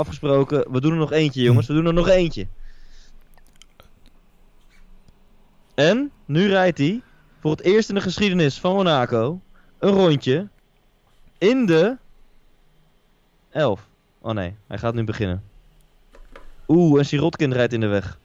afgesproken, we doen er nog eentje, jongens. We doen er nog eentje. En nu rijdt hij voor het eerst in de geschiedenis van Monaco een rondje in de 11. Oh nee, hij gaat nu beginnen. Oeh, en Sirotkin rijdt in de weg.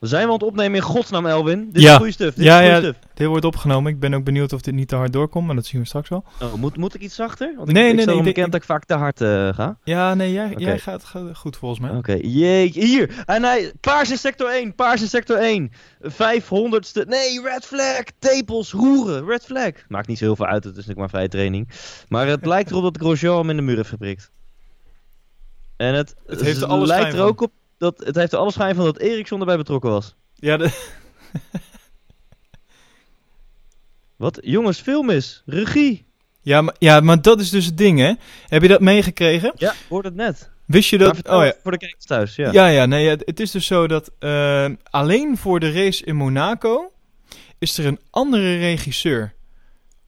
Zijn we aan het opnemen in godsnaam, Elwin? Dit Ja. is goede stuff. Dit Ja, is goede ja. stuff. Dit wordt opgenomen. Ik ben ook benieuwd of dit niet te hard doorkomt, maar dat zien we straks wel. Oh, moet, moet ik iets zachter? Want Nee, ik, ik nee, stel nee, ik bekend dat ik vaak te hard eh, ga. Ja, nee, jij, jij gaat, gaat goed volgens mij. Oké, jeetje. Hier. En hij, paars in sector 1, paars in sector 1. 500ste. Nee, red flag. Tepels, roeren, red flag. Maakt niet zo heel veel uit, het is natuurlijk maar vrije training. Maar het lijkt erop dat Grosjean hem in de muur heeft geprikt. En het, Het heeft er alle lijkt er van. ook op dat het heeft er alle schijn van dat Eriksson erbij betrokken was. Ja, de- Wat? Jongens, film is. Regie. ja, maar, ja, maar dat is dus het ding, hè? Heb je dat meegekregen? Ja, hoort het net. Wist je dat? Oh ja. voor de kijkers thuis, ja. Ja, ja, nee, het, het is dus zo dat eh, alleen voor de race in Monaco is er een andere regisseur.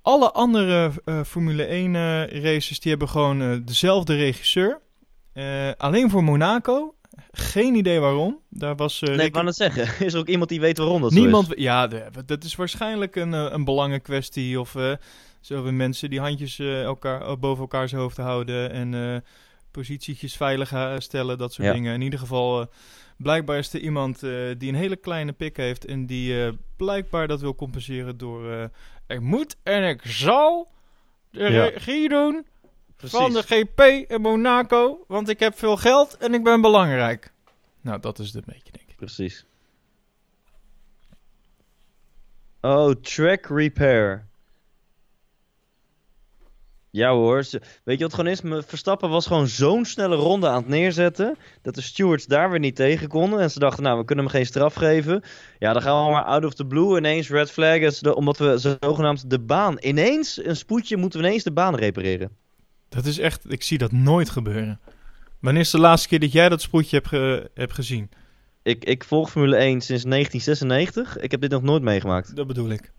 Alle andere eh, Formule 1 eh, races die hebben gewoon dezelfde regisseur. Alleen voor Monaco, geen idee waarom. Daar was eh, Nee, ik wou net zeggen. Is er ook iemand die weet waarom dat zo Niemand, is? ja, dat is waarschijnlijk een, eh, een belangenkwestie. Of eh zo hebben mensen die handjes eh, elkaar, eh, boven elkaars hoofd houden. En eh, positietjes veilig eh, stellen, dat soort Ja. dingen. In ieder geval, eh, blijkbaar is er iemand eh, die een hele kleine pik heeft. En die eh, blijkbaar dat wil compenseren door... eh ik moet en ik zal de Ja. regie doen Precies. van de GP in Monaco. Want ik heb veel geld en ik ben belangrijk. Nou, dat is het een beetje, denk ik. Precies. Oh, track repair. Ja hoor, weet je wat gewoon is? Me- Verstappen was gewoon zo'n snelle ronde aan het neerzetten, dat de stewards daar weer niet tegen konden. En ze dachten, nou, we kunnen hem geen straf geven. Ja, dan gaan we maar out of the blue ineens red flag, omdat we zogenaamd de baan, ineens een spoedje, moeten we ineens de baan repareren. Dat is echt, ik zie dat nooit gebeuren. Wanneer is de laatste keer dat jij dat sproetje hebt, ge- hebt gezien? Ik, ik volg Formule 1 sinds 1996, ik heb dit nog nooit meegemaakt. Dat bedoel ik.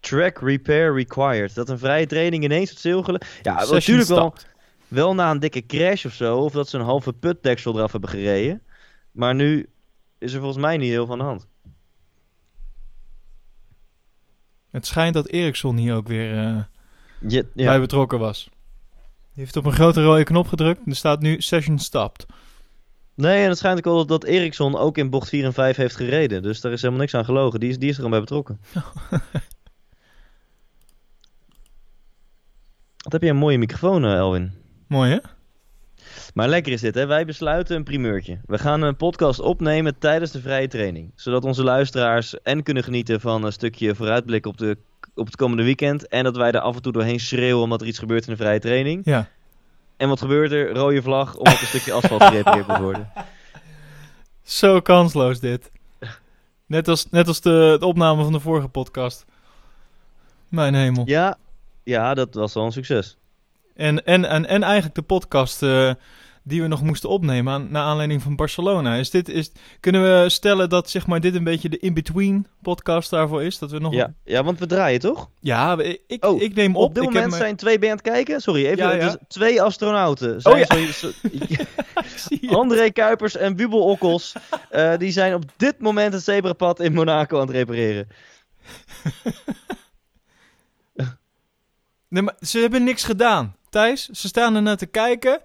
Track repair required. Dat een vrije training ineens het zilgelen. Ja, Session natuurlijk wel, wel na een dikke crash of zo. Of dat ze een halve putdeksel eraf hebben gereden. Maar nu is er volgens mij niet heel aan de hand. Het schijnt dat Ericsson hier ook weer ja. bij betrokken was. Heeft op een grote rode knop gedrukt en er staat nu session stopped. Nee, en het schijnt ook dat Ericsson ook in bocht 4 en 5 heeft gereden. Dus daar is helemaal niks aan gelogen. Die is, die is er gewoon bij betrokken. Wat heb je een mooie microfoon, eh, Elwin. Mooi hè? Maar lekker is dit, hè? Wij besluiten een primeurtje. We gaan een podcast opnemen tijdens de vrije training. Zodat onze luisteraars en kunnen genieten van een stukje vooruitblik op, de, op het komende weekend. En dat wij er af en toe doorheen schreeuwen omdat er iets gebeurt in de vrije training. Ja. En wat gebeurt er? Rode vlag, omdat een stukje asfalt gerepareerd moet worden. Zo kansloos dit. Net als, net als de, de opname van de vorige podcast. Mijn hemel. Ja, ja, dat was wel een succes. En, en, en, en eigenlijk de podcast eh, die we nog moesten opnemen aan, naar aanleiding van Barcelona. Is dit, is, kunnen we stellen dat zeg maar, dit een beetje de in-between podcast daarvoor is? Dat we nog Ja, ja, want we draaien toch? Ja, ik, Oh, ik neem op. Op dit ik moment zijn twee je aan het kijken. Sorry, even. Ja, ja. dus twee astronauten. Zijn Oh, ja. sorry? André Kuipers en Bubel Okkels. eh, die zijn op dit moment het zebrapad in Monaco aan het repareren. Nee, maar ze hebben niks gedaan. Thijs, ze staan er naar te kijken.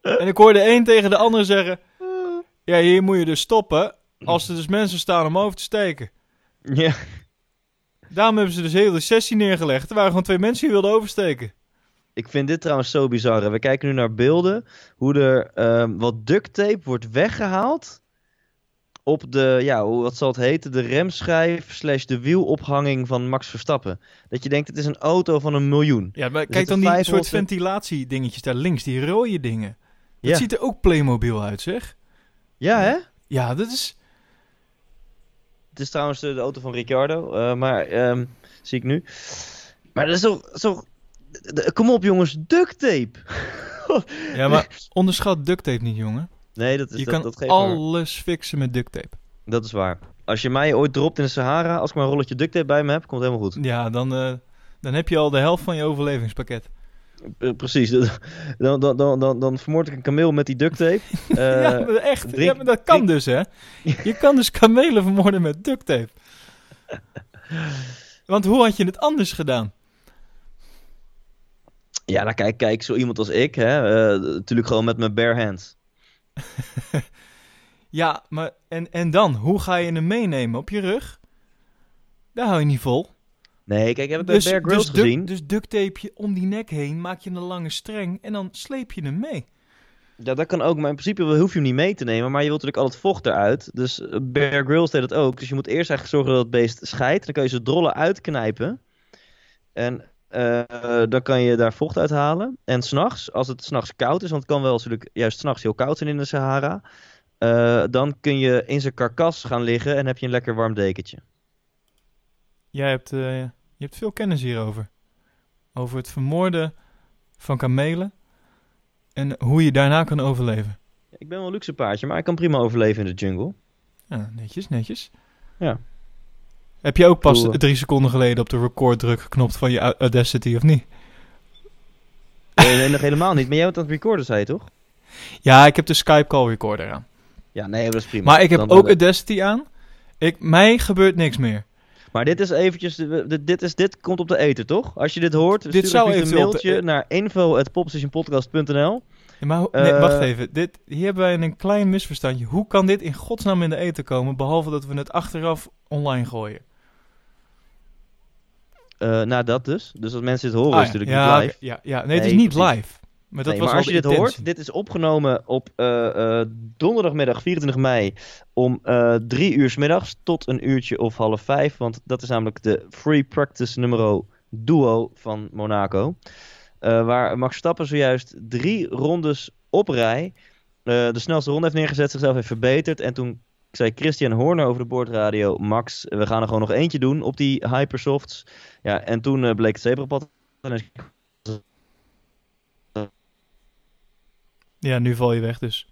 En ik hoorde de een tegen de ander zeggen... Ja, hier moet je dus stoppen als er dus mensen staan om over te steken. Ja. Daarom hebben ze dus de hele sessie neergelegd. Er waren gewoon twee mensen die wilden oversteken. Ik vind dit trouwens zo bizar. We kijken nu naar beelden. Hoe er ehm, wat duct tape wordt weggehaald. Op de, ja, hoe, wat zal het heten? De remschijf slash de wielophanging van Max Verstappen. Dat je denkt, het is een auto van een miljoen. Ja, maar Er kijk dan die soort 500 ventilatiedingetjes daar links, die rode dingen. Dat Ja. ziet er ook Playmobil uit, zeg. Ja, hè? Ja, dat is... Het is trouwens de, de auto van Ricciardo, eh, maar ehm, zie ik nu. Maar dat is toch, zo, kom op jongens, duct tape. Ja, maar onderschat duct tape niet, jongen. Nee, dat is Je dat, kan dat geeft maar- alles fixen met duct tape. Dat is waar. Als je mij ooit dropt in de Sahara, als ik maar een rolletje duct tape bij me heb, komt het helemaal goed. Ja, dan, eh, dan heb je al de helft van je overlevingspakket. Eh, precies. Dan, dan, dan, dan, dan vermoord ik een kameel met die duct tape. Eh, ja, maar echt. drink- ja, maar dat kan drink- dus, hè? Je kan dus kamelen vermoorden met duct tape. Want hoe had je het anders gedaan? ja, nou kijk, kijk, zo iemand als ik, hè, eh, natuurlijk gewoon met mijn bare hands. Ja, maar en, en dan? Hoe ga je hem meenemen? Op je rug? Daar hou je niet vol. Nee, kijk, heb ik bij Bear Grylls dus, gezien. dus duct tape je om die nek heen, maak je een lange streng en dan sleep je hem mee. Ja, dat kan ook, maar in principe hoef je hem niet mee te nemen. Maar je wilt natuurlijk al het vocht eruit. Dus eh, Bear Grylls deed dat ook. Dus je moet eerst eigenlijk zorgen dat het beest scheidt. Dan kan je zijn drollen uitknijpen. En eh, dan kan je daar vocht uithalen. En s'nachts, als het s'nachts koud is, want het kan wel natuurlijk juist s'nachts heel koud zijn in de Sahara. eh, dan kun je in zijn karkas gaan liggen en heb je een lekker warm dekentje. Jij hebt, eh, je hebt veel kennis hierover. Over het vermoorden van kamelen en hoe je daarna kan overleven. Ik ben wel een luxe paardje, maar ik kan prima overleven in de jungle. Ja, netjes, netjes. Ja. Heb je ook pas Cool. drie seconden geleden op de record druk geknopt van je Au- Audacity of niet? Nee, nee, nog helemaal niet. Maar jij bent aan het recorden, zei je toch? Ja, ik heb de Skype call recorder aan. Ja, nee, dat is prima. Maar ik heb Dan- ook dan- Audacity aan. Ik, mij gebeurt niks meer. Maar dit is eventjes, dit, dit, is, dit komt op de ether, toch? Als je dit hoort, Dit stuur een de- mailtje naar info.popstationpodcast.nl Ja, maar nee, Eh, wacht even. Dit, hier hebben wij een klein misverstandje. Hoe kan dit in godsnaam in de eten komen, behalve dat we het achteraf online gooien? Eh nou, dat dus. Dus als mensen dit horen, Ah, is natuurlijk ja, niet live. Ja, ja, nee, het is niet precies. live. Maar dat Nee, was maar als je dit hoort, dit is opgenomen op eh, eh, donderdagmiddag 24 mei om drie uur 's middags tot een uurtje of half vijf. Want dat is namelijk de free practice nummer duo van Monaco. Waar Max Stappen zojuist drie rondes op rij de snelste ronde heeft neergezet, zichzelf heeft verbeterd. En toen zei Christian Horner over de boordradio, Max, we gaan er gewoon nog eentje doen op die hypersofts. Ja, en toen eh, bleek het zebrapad. Ja, nu val je weg dus.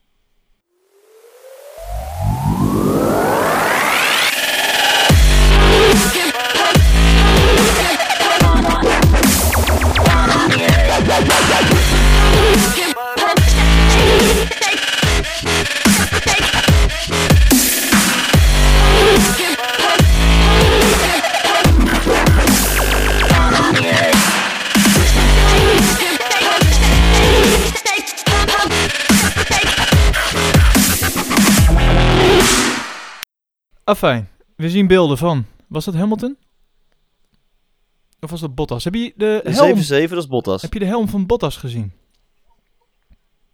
Afijn, we zien beelden van. Was dat Hamilton? Of was dat Bottas? Heb je de helm, 7-7, dat is Bottas. heb je de helm van Bottas gezien?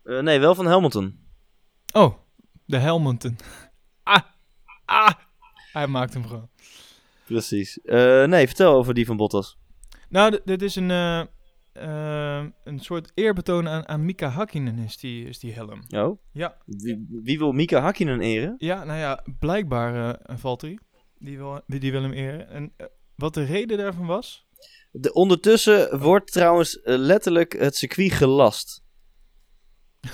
Eh, nee, wel van Hamilton. Oh, de Helmonton. Ah, ah. Hij maakt hem gewoon. Precies. Eh, nee, vertel over die van Bottas. Nou, dit is een, eh, eh, een soort eerbetoon aan, aan Mika Hakkinen is die, is die helm. Oh? Ja. Wie, wie wil Mika Hakkinen eren? Ja, nou ja, blijkbaar eh Valtteri. Die wil, die, die wil hem eren. En eh, wat de reden daarvan was? De, ondertussen wordt trouwens eh, letterlijk het circuit gelast.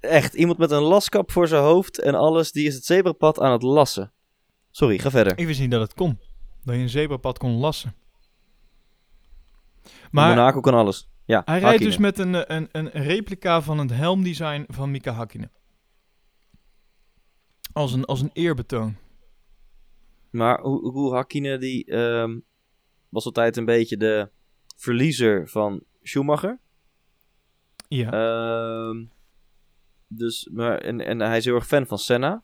Echt, iemand met een laskap voor zijn hoofd en alles, die is het zebrapad aan het lassen. Sorry, ga verder. Ik wist niet dat het kon. Dat je een zebrapad kon lassen. Maar, Monaco kan alles. Ja, hij rijdt dus met een, een, een replica van het helmdesign van Mika Hakkinen. Als een, als een eerbetoon. Maar hoe, hoe Hakkinen, die ehm, was altijd een beetje de verliezer van Schumacher. Ja. Ehm, dus, maar, en, en hij is heel erg fan van Senna.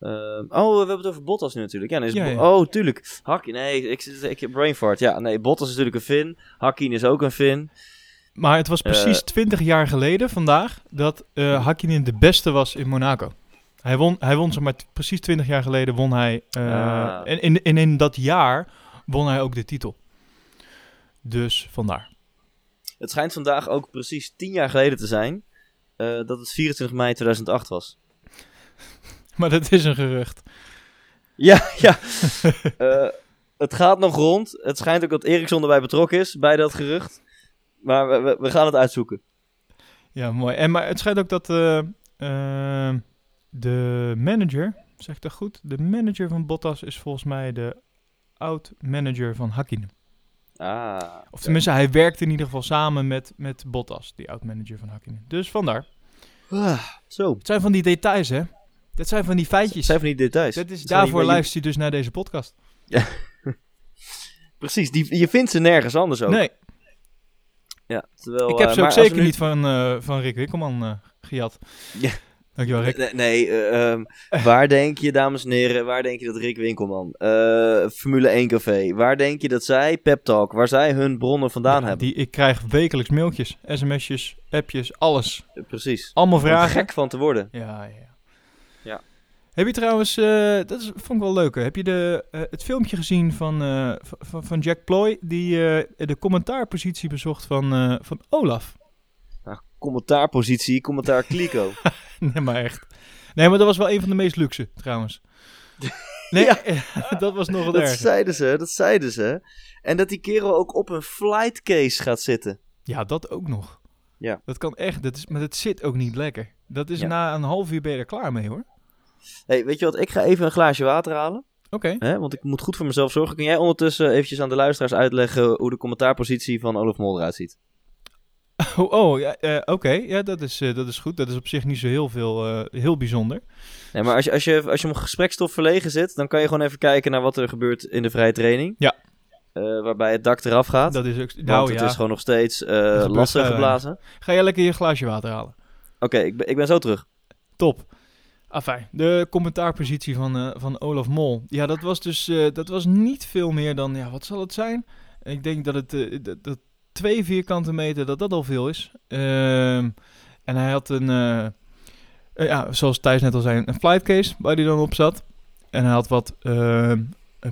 Ehm, oh, we hebben het over Bottas nu natuurlijk. Ja, dan is Ja, Bo- ja. Oh, tuurlijk. Hakkinen, nee, ik, ik, heb brain fart. Ja, nee, Bottas is natuurlijk een Fin. Hakkinen is ook een Fin. Maar het was precies Eh. 20 jaar geleden vandaag dat eh Hakkinen de beste was in Monaco. Hij won, hij won zeg maar precies 20 jaar geleden won hij. eh, Ah. en, in, en in dat jaar won hij ook de titel. Dus vandaar. Het schijnt vandaag ook precies 10 jaar geleden te zijn dat het 24 mei 2008 was. Maar dat is een gerucht. Ja, ja. Eh, het gaat nog rond. Het schijnt ook dat Eriksson erbij betrokken is bij dat gerucht. Maar we, we, we gaan het uitzoeken. Ja, mooi. En maar het schijnt ook dat eh, eh, de manager, zeg ik dat goed? De manager van Bottas is volgens mij de oud-manager van Hakkinen. Ah. Of tenminste, hij werkte in ieder geval samen met, met Bottas, die oud-manager van Hakkinen. Dus vandaar. Ah, zo. Het zijn van die details, hè? Dat zijn van die feitjes. Zijn van die details. Dat is, daarvoor luister je dus naar deze podcast. Precies, die, je vindt ze nergens anders ook. Nee, Ja, terwijl, ik heb eh, ze ook zeker nu- niet van, eh, van Rick Wikkelman eh gejat. Ja. Dankjewel, Rick. Nee, nee eh, ehm, waar denk je, dames en heren, waar denk je dat Rick Winkelman, Formule 1 Café, waar denk je dat zij, Pep Talk, waar zij hun bronnen vandaan Ja, hebben? die, ik krijg wekelijks mailtjes, sms'jes, appjes, alles. Precies. Allemaal Om vragen. gek van te worden. Ja, ja, ja. Ja. Heb je trouwens, eh, dat is, vond ik wel leuk, hè. heb je de, eh, het filmpje gezien van, eh, van- van, Jack Ploy, die de commentaarpositie bezocht van, van Olaf? Nou, commentaarpositie, commentaar kliko. nee, maar echt. Nee, maar dat was wel een van de meest luxe, trouwens. Nee, dat was nog wat dat erger. zeiden ze, dat zeiden ze. En dat die kerel ook op een flight case gaat zitten. Ja, dat ook nog. Ja. Dat kan echt, dat is, maar het zit ook niet lekker. Dat is Ja. na een half uur ben je er klaar mee, hoor. Hey, weet je wat, ik ga even een glaasje water halen. Oké. Want ik moet goed voor mezelf zorgen. Kun jij ondertussen eventjes aan de luisteraars uitleggen hoe de commentaarpositie van Olaf Mol eruit ziet? Oh, oh ja, eh, oké. Ja, dat is, eh, dat is goed. Dat is op zich niet zo heel veel, eh, heel bijzonder. Nee, maar als je, als, je, als je om gesprekstof verlegen zit, dan kan je gewoon even kijken naar wat er gebeurt in de vrije training. Ja. Waarbij het dak eraf gaat. Dat is ook, want nou het ja, is gewoon nog steeds lastig geblazen. ga jij lekker je glaasje water halen. Oké, ik, ben, ik ben zo terug. Top. Afijn, de commentaarpositie van, eh, van Olaf Mol. Ja, dat was dus eh, dat was niet veel meer dan, ja, wat zal het zijn? Ik denk dat het eh, dat, twee vierkante meter, dat dat al veel is. Ehm, en hij had een, ja, zoals Thijs net al zei, een flightcase waar hij dan op zat. En hij had wat ehm,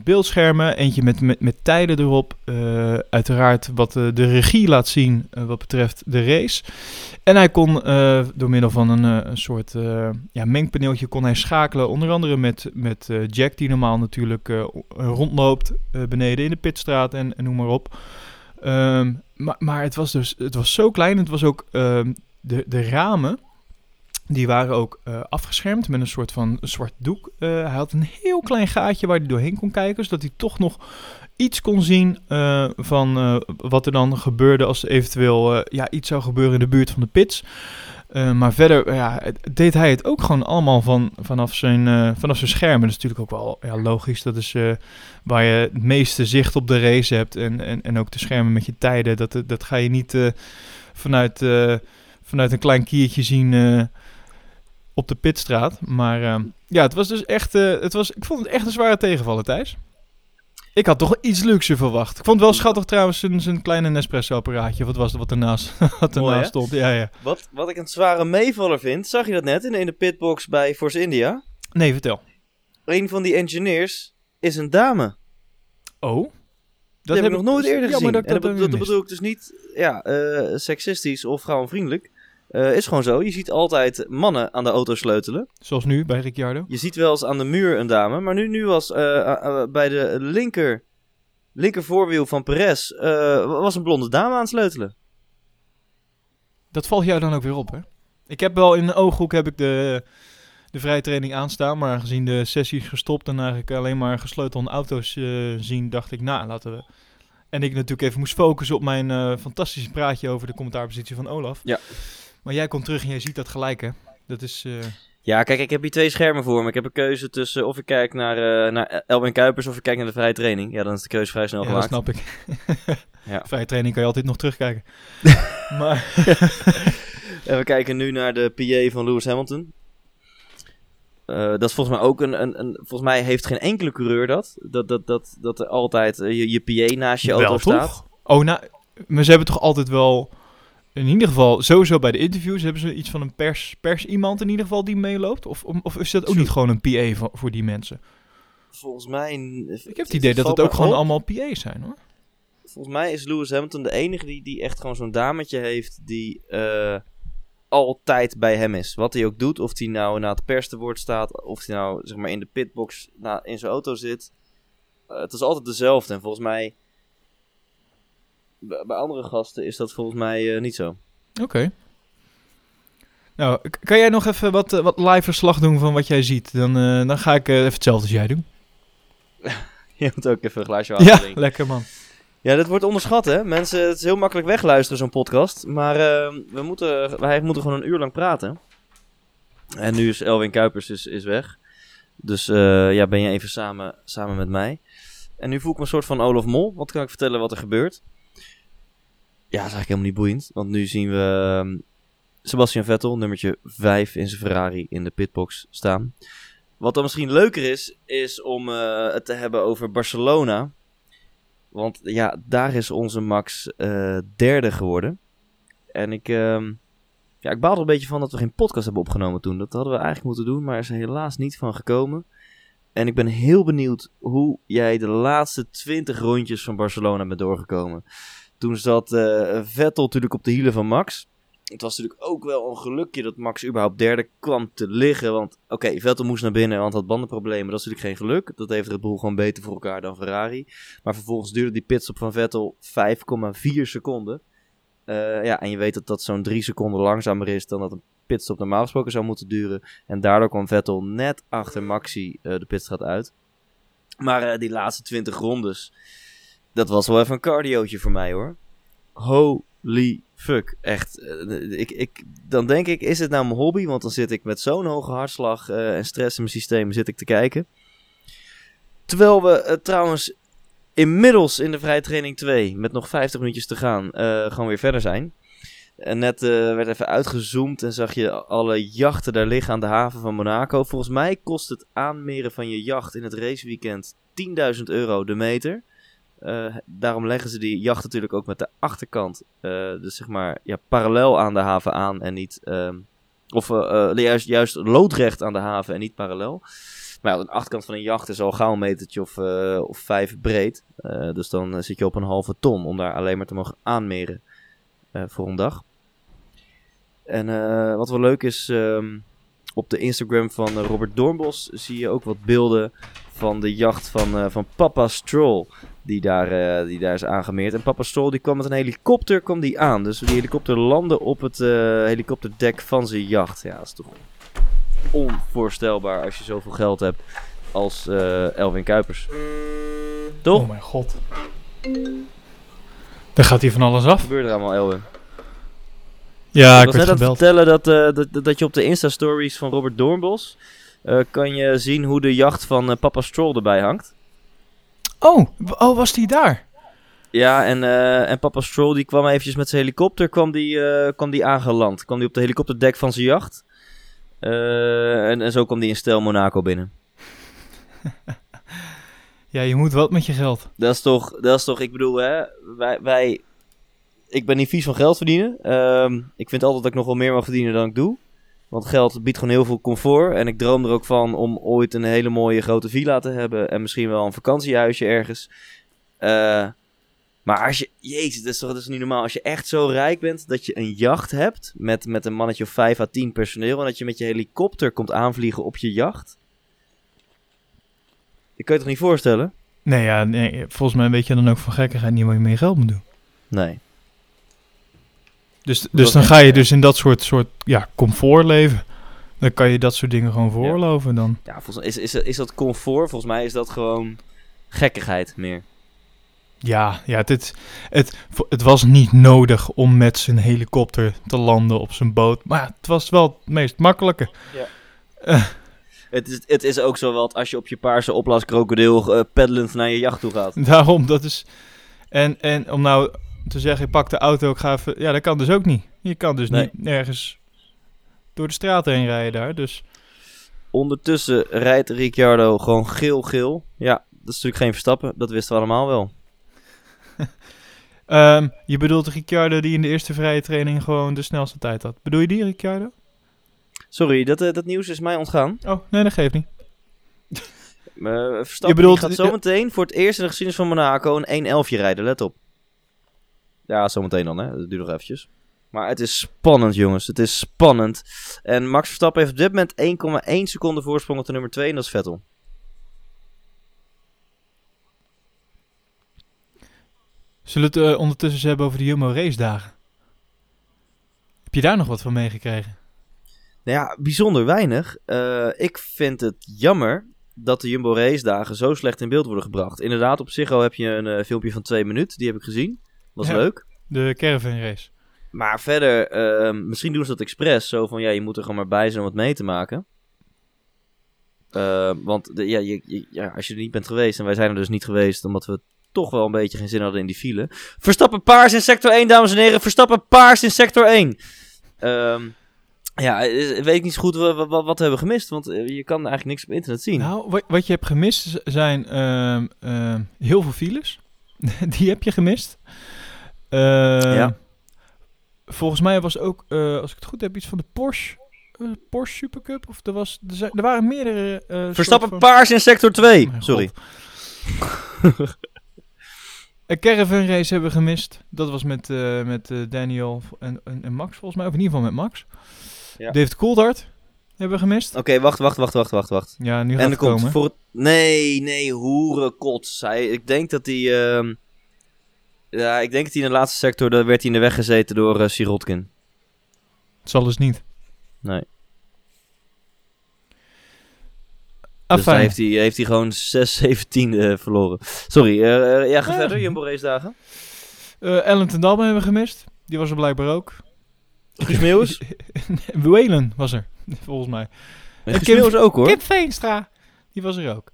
beeldschermen, eentje met, met, met tijden erop. eh, uiteraard wat eh, de regie laat zien eh, wat betreft de race. En hij kon eh, door middel van een, eh, een soort eh, ja, mengpaneeltje kon hij schakelen. Onder andere met, met eh, Jack, die normaal natuurlijk eh, rondloopt eh, beneden in de pitstraat en, en noem maar op. Ehm, maar, maar het was dus het was zo klein. Het was ook ehm, de, de ramen. Die waren ook eh, afgeschermd met een soort van zwart doek. Eh, hij had een heel klein gaatje waar hij doorheen kon kijken. Zodat hij toch nog iets kon zien eh, van wat er dan gebeurde als er eventueel ja, iets zou gebeuren in de buurt van de pits. Maar verder ja, deed hij het ook gewoon allemaal van, vanaf, zijn, vanaf zijn scherm. En dat is natuurlijk ook wel ja, logisch. Dat is waar je het meeste zicht op de race hebt. En, en, en ook de schermen met je tijden. Dat, dat ga je niet vanuit, vanuit een klein kiertje zien op de pitstraat. Maar eh, ja, het was dus echt... eh, het was, ik vond het echt een zware tegenvaller, Thijs. Ik had toch iets luxe verwacht. Ik vond het wel schattig trouwens, zijn, zijn kleine Nespresso-apparaatje. Wat was het wat ernaast, wat ernaast stond? Ja, ja. Wat, wat ik een zware meevaller vind, zag je dat net in, in de pitbox bij Force India? Nee, vertel. Een van die engineers is een dame. Oh? Dat, heb ik nog nooit eerder jammer gezien. Dat ik en dat, dat, dan dat, bedoel ik dus niet ja, eh, seksistisch of vrouwenvriendelijk. Eh is gewoon zo. Je ziet altijd mannen aan de auto sleutelen. Zoals nu bij Ricciardo. Je ziet wel eens aan de muur een dame. Maar nu, nu was eh, eh, bij de linker, linker voorwiel van Perez was een blonde dame aan het sleutelen. Dat valt jou dan ook weer op, hè? Ik heb wel in de ooghoek heb ik de, de vrije training aanstaan. Maar gezien de sessie is gestopt en eigenlijk alleen maar gesleutelde auto's zien, dacht ik, nou, laten we... En ik natuurlijk even moest focussen op mijn fantastische praatje over de commentaarpositie van Olaf. Ja. Maar jij komt terug en jij ziet dat gelijk, hè? Dat is... eh, Ja, kijk, ik heb hier twee schermen voor me. Ik heb een keuze tussen of ik kijk naar, eh, naar Elwin Kuipers of ik kijk naar de vrije training. Ja, dan is de keuze vrij snel ja, dat gemaakt. snap ik. Ja. Vrije training kan je altijd nog terugkijken. maar En we kijken nu naar de PA van Lewis Hamilton. Eh, dat is volgens mij ook een, een, een. Volgens mij heeft geen enkele coureur dat. Dat, dat, dat, dat er altijd je, je PA naast je auto wel, staat. toch? Oh, nou, maar ze hebben toch altijd wel... In ieder geval, sowieso bij de interviews hebben ze iets van een pers, pers iemand in ieder geval die meeloopt? Of, of is dat ook niet gewoon een PA voor, voor die mensen? Volgens mij. Ik heb het idee dat het ook gewoon allemaal PA's zijn, hoor. Volgens mij is Lewis Hamilton de enige die, die echt gewoon zo'n dametje heeft. die eh, altijd bij hem is. Wat hij ook doet. Of hij nou na het pers te woord staat. of hij nou zeg maar in de pitbox na, in zijn auto zit. Eh, het is altijd dezelfde. En volgens mij. Bij andere gasten is dat volgens mij eh, niet zo. Oké. Nou, kan jij nog even wat, eh, wat live verslag doen van wat jij ziet? Dan, eh, dan ga ik even hetzelfde als jij doen. Je moet ook even een glaasje water Ja, drinken. lekker man. Ja, dit wordt onderschat, hè? Mensen, het is heel makkelijk wegluisteren, zo'n podcast. Maar we moeten, wij moeten gewoon een uur lang praten. En nu is Elwin Kuipers is, is weg. Dus ja, ben je even samen, samen met mij. En nu voel ik me een soort van Olaf Mol. Wat kan ik vertellen wat er gebeurt? Ja, is eigenlijk helemaal niet boeiend. Want nu zien we ehm, Sebastian Vettel, nummertje 5 in zijn Ferrari in de pitbox staan. Wat dan misschien leuker is, is om eh, het te hebben over Barcelona. Want ja, daar is onze Max eh, derde geworden. En ik, ehm, ja, ik baal er een beetje van dat we geen podcast hebben opgenomen toen. Dat hadden we eigenlijk moeten doen, maar is er helaas niet van gekomen. En ik ben heel benieuwd hoe jij de laatste 20 rondjes van Barcelona bent doorgekomen. Toen zat eh, Vettel natuurlijk op de hielen van Max. Het was natuurlijk ook wel een gelukje dat Max überhaupt derde kwam te liggen. Want oké, Vettel moest naar binnen, want had bandenproblemen. Dat is natuurlijk geen geluk. Dat heeft Red Bull gewoon beter voor elkaar dan Ferrari. Maar vervolgens duurde die pitstop van Vettel 5,4 seconden. Eh, ja, en je weet dat dat zo'n 3 seconden langzamer is dan dat een pitstop normaal gesproken zou moeten duren. En daardoor kwam Vettel net achter Maxi uh, de pitstraat uit. Maar die laatste 20 rondes, dat was wel even een cardiootje voor mij hoor. Holy fuck, echt. Uh, ik, ik, dan denk ik, is het nou mijn hobby? Want dan zit ik met zo'n hoge hartslag en stress in mijn systeem zit ik te kijken. Terwijl we trouwens inmiddels in de vrije training 2, met nog 50 minuutjes te gaan, gewoon weer verder zijn. En net werd even uitgezoomd en zag je alle jachten daar liggen aan de haven van Monaco. Volgens mij kost het aanmeren van je jacht in het raceweekend 10.000 euro de meter. Uh, daarom leggen ze die jacht natuurlijk ook met de achterkant, uh, dus zeg maar ja, parallel aan de haven aan en niet, of juist, juist loodrecht aan de haven en niet parallel. Maar de achterkant van een jacht is al gauw een metertje of, of vijf breed. dus dan zit je op een halve ton om daar alleen maar te mogen aanmeren. Voor een dag. En wat wel leuk is, um, op de Instagram van uh, Robert Doornbos zie je ook wat beelden van de jacht van, van Papa Stroll. Die daar, die daar is aangemeerd. En Papa Stroll die kwam met een helikopter kwam die aan. Dus die helikopter landde op het helikopterdek van zijn jacht. Ja, dat is toch onvoorstelbaar als je zoveel geld hebt als Elvin Kuipers. Toch? Oh mijn god. Dan gaat hij van alles af. Wat gebeurt er allemaal, Elwin? Ja, ik ik was werd net aan het vertellen dat, uh, dat, dat je op de Insta-stories van Robert Doornbos... Uh, kan je zien hoe de jacht van uh, Papa Stroll erbij hangt. Oh, oh was die daar? Ja, en, en Papa Stroll die kwam eventjes met zijn helikopter kwam die, kwam die aangeland. Kwam die op de helikopterdek van zijn jacht. En, en zo kwam die in stijl Monaco binnen. Ja, je moet wat met je geld. Dat is toch, dat is toch ik bedoel, hè, wij, wij, ik ben niet vies van geld verdienen. Um, ik vind altijd dat ik nog wel meer mag verdienen dan ik doe. Want geld biedt gewoon heel veel comfort. En ik droom er ook van om ooit een hele mooie grote villa te hebben. En misschien wel een vakantiehuisje ergens. Uh, maar als je, jezus, dat is toch dat is niet normaal. Als je echt zo rijk bent dat je een jacht hebt met, met een mannetje of 5 à 10 personeel. En dat je met je helikopter komt aanvliegen op je jacht. Dat kan je toch niet voorstellen? Nee, ja, nee, volgens mij weet je dan ook van gekkigheid niet wat je je geld moet doen. Nee. Dus, dus dan ga je dus in dat soort, soort ja, comfort leven. Dan kan je dat soort dingen gewoon veroorloven dan. Ja, volgens, is, is, is dat comfort? Volgens mij is dat gewoon gekkigheid meer. Ja, ja het, het, het, het was niet nodig om met zijn helikopter te landen op zijn boot. Maar ja, het was wel het meest makkelijke. Ja. Uh, het, is, het is ook zo wat als je op je paarse opblaskrokodil uh, peddelend naar je jacht toe gaat. Daarom, dat is... En, en om nou te zeggen, ik pak de auto, ik ga even... Ja, dat kan dus ook niet. Je kan dus Nee. niet nergens door de straat heen rijden daar, dus... Ondertussen rijdt Ricciardo gewoon geel-geel. Ja, dat is natuurlijk geen Verstappen. Dat wisten we allemaal wel. Ehm, je bedoelt Ricciardo die in de eerste vrije training gewoon de snelste tijd had. Bedoel je die, Ricciardo? Sorry, dat, eh, dat nieuws is mij ontgaan. Oh, nee, dat geeft niet. Uh, Verstappen Je bedoelt- gaat zometeen voor het eerst in de geschiedenis van Monaco een 1-11 rijden. Let op. Ja, zometeen dan, hè. Dat duurt nog eventjes. Maar het is spannend, jongens. Het is spannend. En Max Verstappen heeft op dit moment 1,1 seconde voorsprong op de nummer 2 en dat is Vettel. Zullen we het eh, ondertussen eens hebben over de Jumbo race dagen? Heb je daar nog wat van meegekregen? Nou ja, bijzonder weinig. Eh, ik vind het jammer dat de Jumbo race dagen zo slecht in beeld worden gebracht. Inderdaad, op Ziggo heb je een eh, filmpje van twee minuten. Die heb ik gezien. Was Ja. leuk. De caravan race. Maar verder, ehm, misschien doen ze dat expres. Zo van, ja, je moet er gewoon maar bij zijn om het mee te maken. Ehm, want de, ja, je, je- ja, als je er niet bent geweest, en wij zijn er dus niet geweest, omdat we toch wel een beetje geen zin hadden in die file. Verstappen paars in sector 1, dames en heren. Verstappen paars in sector 1. Ehm, ja, weet ik niet zo goed wa- wa- wat, we hebben gemist, want eh, je kan eigenlijk niks op internet zien. Nou, wat, wat je hebt gemist zijn heel veel files. Die heb je gemist. Ehm, Ja. Volgens mij was ook, eh, als ik het goed heb, iets van de Porsche, eh, Porsche Supercup. Of er, was, er, zijn, er waren meerdere... soort Verstappen van- paars in sector 2. Mijn Sorry. Een caravan race hebben we gemist. Dat was met, met Daniel en, en, en Max volgens mij. Of in ieder geval met Max. Ja. David Coulthard hebben we gemist. Oké, wacht, wacht, wacht, wacht, wacht, wacht. Ja, nu gaat En het komt komen. voor het... Nee, nee, hoerenkots. Hij, ik denk dat hij... Ja, ik denk dat hij in de laatste sector... Daar werd hij in de weg gezeten door eh Sirotkin. Het zal dus niet. Nee. Ah, dus heeft hij, heeft hij gewoon 6, 17 eh, verloren. Sorry, eh, ja, ga Ah. verder. Jumbo race dagen. Ellen ten hebben we gemist. Die was er blijkbaar ook. Guus. Welen was er, volgens mij. Guus Kim- ook hoor. Kip Veenstra. Die was er ook.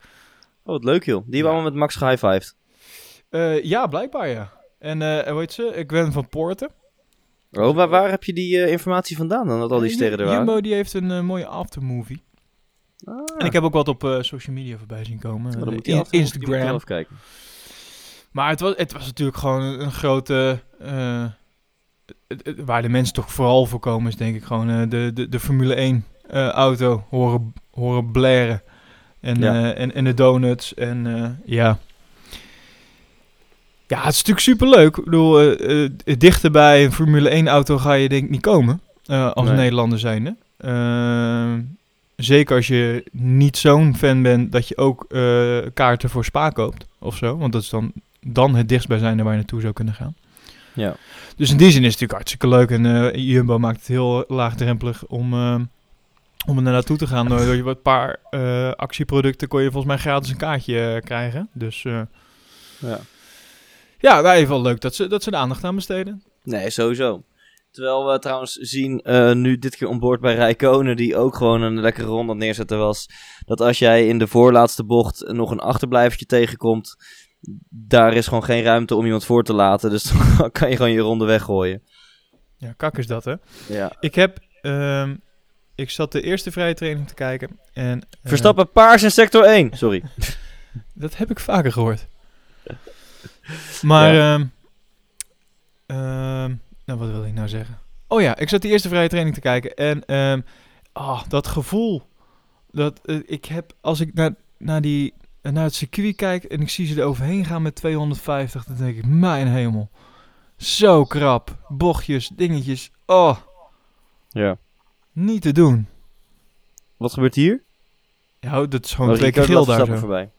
Oh, wat leuk joh. Die hebben Ja. allemaal met Max gehighfived. Eh, ja, blijkbaar ja. En eh hoe heet ze? Gwen van Poorten. Oh, waar, waar heb je die eh, informatie vandaan dan? Dat al die sterren er waren? Jumbo die heeft een eh, mooie aftermovie. Ah. En ik heb ook wat op social media voorbij zien komen. Maar dan moet in- Instagram. zelf kijken. Maar het was, het was natuurlijk gewoon een, grote... waar de mensen toch vooral voor komen is denk ik gewoon de, de, de Formule 1 eh, auto horen, horen blaren. En, Ja. en, en de donuts en ja... Ja, het is natuurlijk superleuk. Ik bedoel, eh, dichter bij een Formule 1 auto ga je denk ik niet komen. eh, als Nee. Nederlander zijnde. Zeker als je niet zo'n fan bent dat je ook kaarten voor Spa koopt of zo. Want dat is dan, dan het dichtstbijzijnde waar je naartoe zou kunnen gaan. Ja. Dus in die zin is het natuurlijk hartstikke leuk. En eh, Jumbo maakt het heel laagdrempelig om, om er naartoe te gaan. Door je wat paar actieproducten kon je volgens mij gratis een kaartje krijgen. Dus ja. Ja, nou, even wel leuk dat ze, dat ze de aandacht aan besteden. Nee, sowieso. Terwijl we trouwens zien, eh, nu dit keer onboord bij Rijkonen, die ook gewoon een lekkere ronde aan neerzetten was, dat als jij in de voorlaatste bocht nog een achterblijvertje tegenkomt, daar is gewoon geen ruimte om iemand voor te laten. Dus dan kan je gewoon je ronde weggooien. Ja, kak is dat hè. Ja. Ik heb, ehm, ik zat de eerste vrije training te kijken. En, eh, Verstappen paars in sector 1. Sorry. Dat heb ik vaker gehoord. Maar, ehm, ehm, nou wat wil ik nou zeggen? Oh ja, ik zat die eerste vrije training te kijken en ehm, ah, dat gevoel dat eh, ik heb als ik naar, naar, die, naar het circuit kijk en ik zie ze er overheen gaan met 250, dan denk ik, mijn hemel. Zo krap, bochtjes, dingetjes, oh, Ja. niet te doen. Wat gebeurt hier? Ja, dat is gewoon Oh, twee keer geel daar zo. voorbij.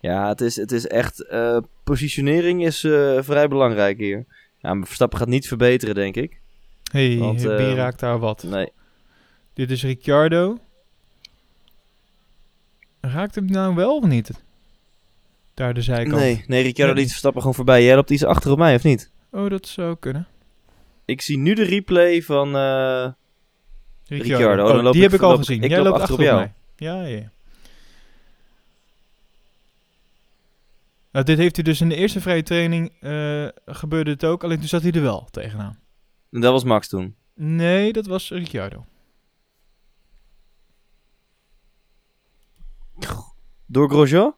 Ja, het is, het is echt... eh, positionering is eh, vrij belangrijk hier. Ja, maar Verstappen gaat niet verbeteren, denk ik. hey, Want, wie ehm, raakt daar wat? Nee. Dit is Ricciardo. Raakt hem nou wel of niet? Daar de zijkant. Nee, nee, Ricciardo Nee. liet Verstappen gewoon voorbij. Jij loopt iets achter op mij, of niet? Oh, dat zou kunnen. Ik zie nu de replay van... eh, Ricciardo. Oh, Dan loop die ik- heb ik al loop- gezien. ik Jij loop loopt achter achter op op mij. Ja, ja. Nou, dit heeft hij dus in de eerste vrije training eh, gebeurde het ook. Alleen toen zat hij er wel tegenaan. dat was Max toen. Nee, dat was Ricciardo. Door Grosjean?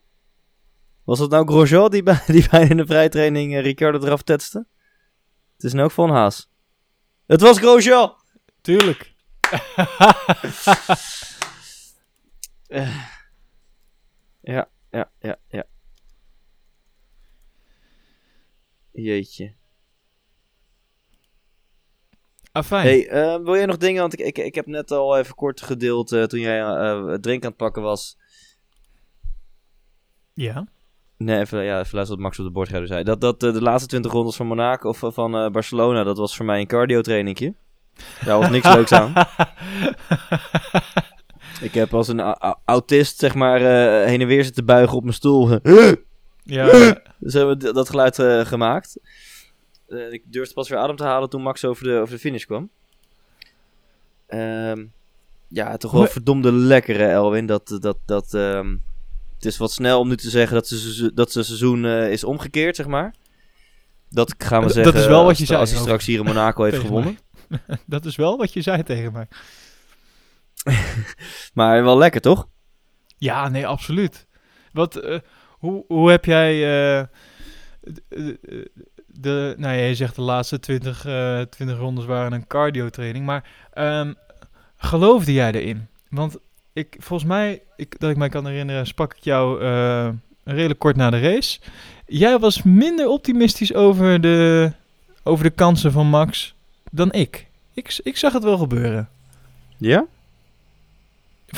Was dat nou Grosjean die bij, die bij in de vrijtraining eh, Ricciardo eraf tetste? Het is nu ook van Haas. Het was Grosjean! Tuurlijk. Ja, ja, ja, ja. Jeetje. Afijn. Hey, eh, wil jij nog dingen? Want ik, ik, ik heb net al even kort gedeeld eh, toen jij het drink aan het pakken was. Ja. Nee, even, ja, even luisteren wat Max op de bordrijder zei. Dat, dat de laatste 20 rondes van Monaco of van Barcelona, dat was voor mij een cardio trainingje. Daar was niks leuks aan. Ik heb als een autist, zeg maar, heen en weer zitten buigen op mijn stoel. Ja, dus hebben we dat geluid eh, gemaakt. Eh, ik durfde pas weer adem te halen toen Max over de, over de finish kwam. Ehm, ja, toch wel verdomde lekkere Elwin. Dat, dat, dat, ehm, het is wat snel om nu te zeggen dat ze dat zijn seizoen eh, is omgekeerd, zeg maar. Dat gaan we Dat- zeggen dat is wel wat als, je zei als hij straks hier in Monaco heeft gewonnen. dat is wel wat je zei tegen mij. Maar wel lekker, toch? Ja, nee, absoluut. Wat, eh, hoe, hoe heb jij eh, de, nou ja, je zegt de laatste 20, eh 20 rondes waren een cardio training, maar ehm, geloofde jij erin? Want ik, volgens mij, ik, dat ik mij kan herinneren, sprak ik jou eh, redelijk kort na de race. Jij was minder optimistisch over de, over de kansen van Max dan ik. Ik, ik zag het wel gebeuren. Ja?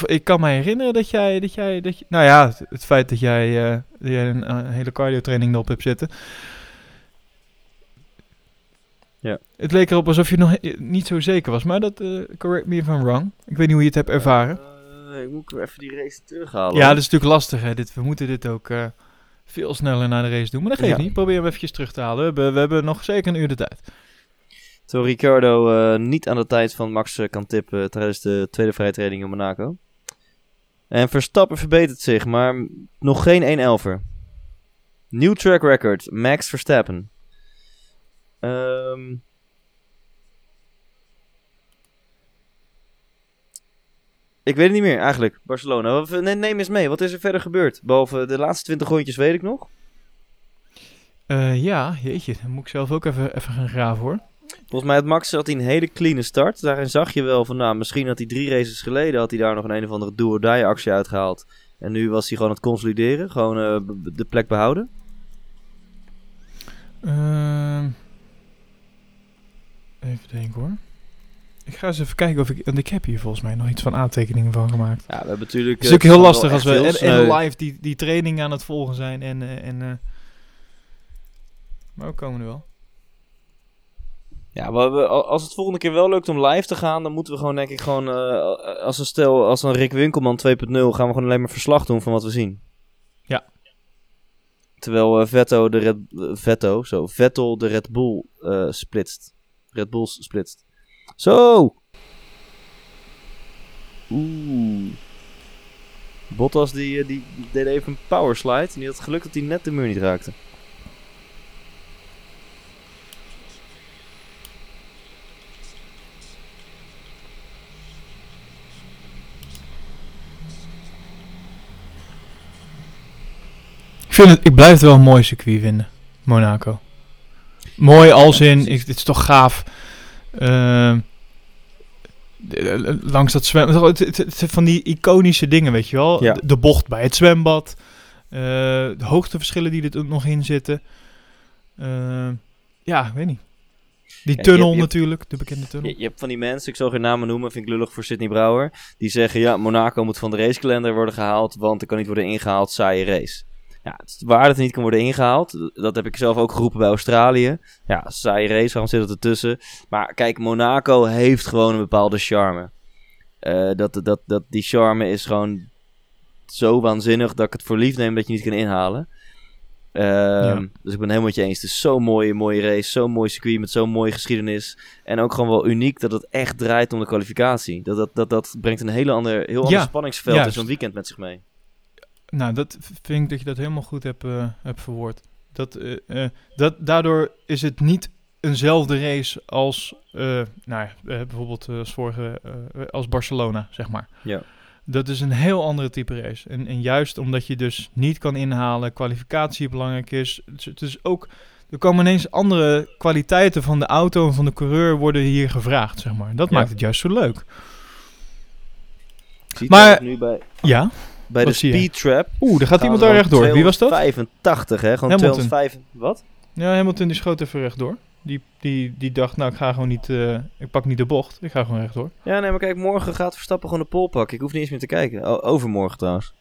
Ik kan me herinneren dat jij, dat jij, dat je, nou ja, het, het feit dat jij, eh, dat jij een, hele cardio training erop hebt zitten. Ja. Het leek erop alsof je nog niet zo zeker was, maar dat, eh, correct me if I'm wrong. Ik weet niet hoe je het hebt ervaren. Eh, ik moet even die race terughalen. ja, dat is natuurlijk lastig hè. Dit, we moeten dit ook veel sneller naar de race doen, maar dat geeft Ja. niet. Probeer hem eventjes terug te halen. We hebben, we hebben nog zeker een uur de tijd. Ricciardo eh, niet aan de tijd van Max kan tippen tijdens de tweede vrije training in Monaco. En Verstappen verbetert zich, maar nog geen 1-11er. Nieuw track record, Max Verstappen. Ehm ik weet het niet meer, eigenlijk. Barcelona. Neem eens mee, wat is er verder gebeurd? Behalve de laatste 20 rondjes weet ik nog. Eh, ja, jeetje, dan moet ik zelf ook even, even gaan graven hoor. Volgens mij had Max had hij een hele clean start. Daarin zag je wel van, nou, misschien had hij drie races geleden... had hij daar nog een een of andere do-or-die actie uitgehaald. En nu was hij gewoon aan het consolideren. Gewoon eh, de plek behouden. Ehm, even denken hoor. Ik ga eens even kijken of ik... Want ik heb hier volgens mij nog iets van aantekeningen van gemaakt. Ja, we hebben natuurlijk... Het is eh, ook heel lastig als we en, en live die, die training aan het volgen zijn en... eh, en eh, maar we komen er wel. Ja, maar we, al- als het volgende keer wel lukt om live te gaan... dan moeten we gewoon, denk ik, gewoon... eh, als een stel, als een Rick Winkelman 2.0... gaan we gewoon alleen maar verslag doen van wat we zien. Ja. Terwijl Vetto de Red... eh, Vetto, zo. Vettel de Red Bull splitst. Red Bulls splitst. Zo! Oeh. Bottas die, die deed even een power slide. En die had geluk dat hij net de muur niet raakte. Vind het, ik blijf het wel een mooi circuit vinden, Monaco. Mooi als in, ik, het is toch gaaf. Ehm, de- de- langs dat zwembad. Het, het, van die iconische dingen, weet je wel. Ja. De, bocht bij het zwembad. eh, de hoogteverschillen die er nog in zitten. Ehm, ja, ik weet niet. Die Ja, je tunnel hebt- je hebt- natuurlijk, de bekende tunnel. Je, je hebt van die mensen, ik zal geen namen noemen, vind ik lullig voor Sidney Brouwer. Die zeggen, ja, Monaco moet van de racekalender worden gehaald, want er kan niet worden ingehaald, saaie race. Ja, het is waar dat het niet kan worden ingehaald. Dat heb ik zelf ook geroepen bij Australië. Ja, saaie race, waarom zit het ertussen? Maar kijk, Monaco heeft gewoon een bepaalde charme. Eh, dat, dat, dat, die charme is gewoon zo waanzinnig dat ik het voor lief neem dat je niet kan inhalen. Ehm, Dus ik ben helemaal met je eens. Het is zo'n mooie, mooie race, zo'n mooi circuit met zo'n mooie geschiedenis. En ook gewoon wel uniek dat het echt draait om de kwalificatie. Dat, dat, dat, dat brengt een hele ander, heel ander Ja, spanningsveld in zo'n weekend met zich mee. Nou, dat vind ik dat je dat helemaal goed hebt, eh, hebt verwoord. Dat, eh, eh, dat, daardoor is het niet eenzelfde race als, nou ja, bijvoorbeeld als vorige, als Barcelona, zeg maar. Ja. Dat is een heel andere type race. En, en juist omdat je dus niet kan inhalen, kwalificatie belangrijk is. Het is, het is ook, er komen ineens andere kwaliteiten van de auto en van de coureur worden hier gevraagd, zeg maar. Dat Ja. maakt het juist zo leuk. Ik zie Maar- maar, nu bij, Ja. Bij Wat de speed trap. Oeh, daar gaat iemand daar rechtdoor. Wie was dat? 85, hè? Gewoon Hamilton. 205. Wat? Ja, Hamilton die schoot even rechtdoor. Die, die, die dacht, nou ik ga gewoon niet, eh, ik pak niet de bocht, ik ga gewoon rechtdoor. Ja, nee, maar kijk, morgen gaat Verstappen gewoon de pol pakken. Ik hoef niet eens meer te kijken. O- overmorgen trouwens.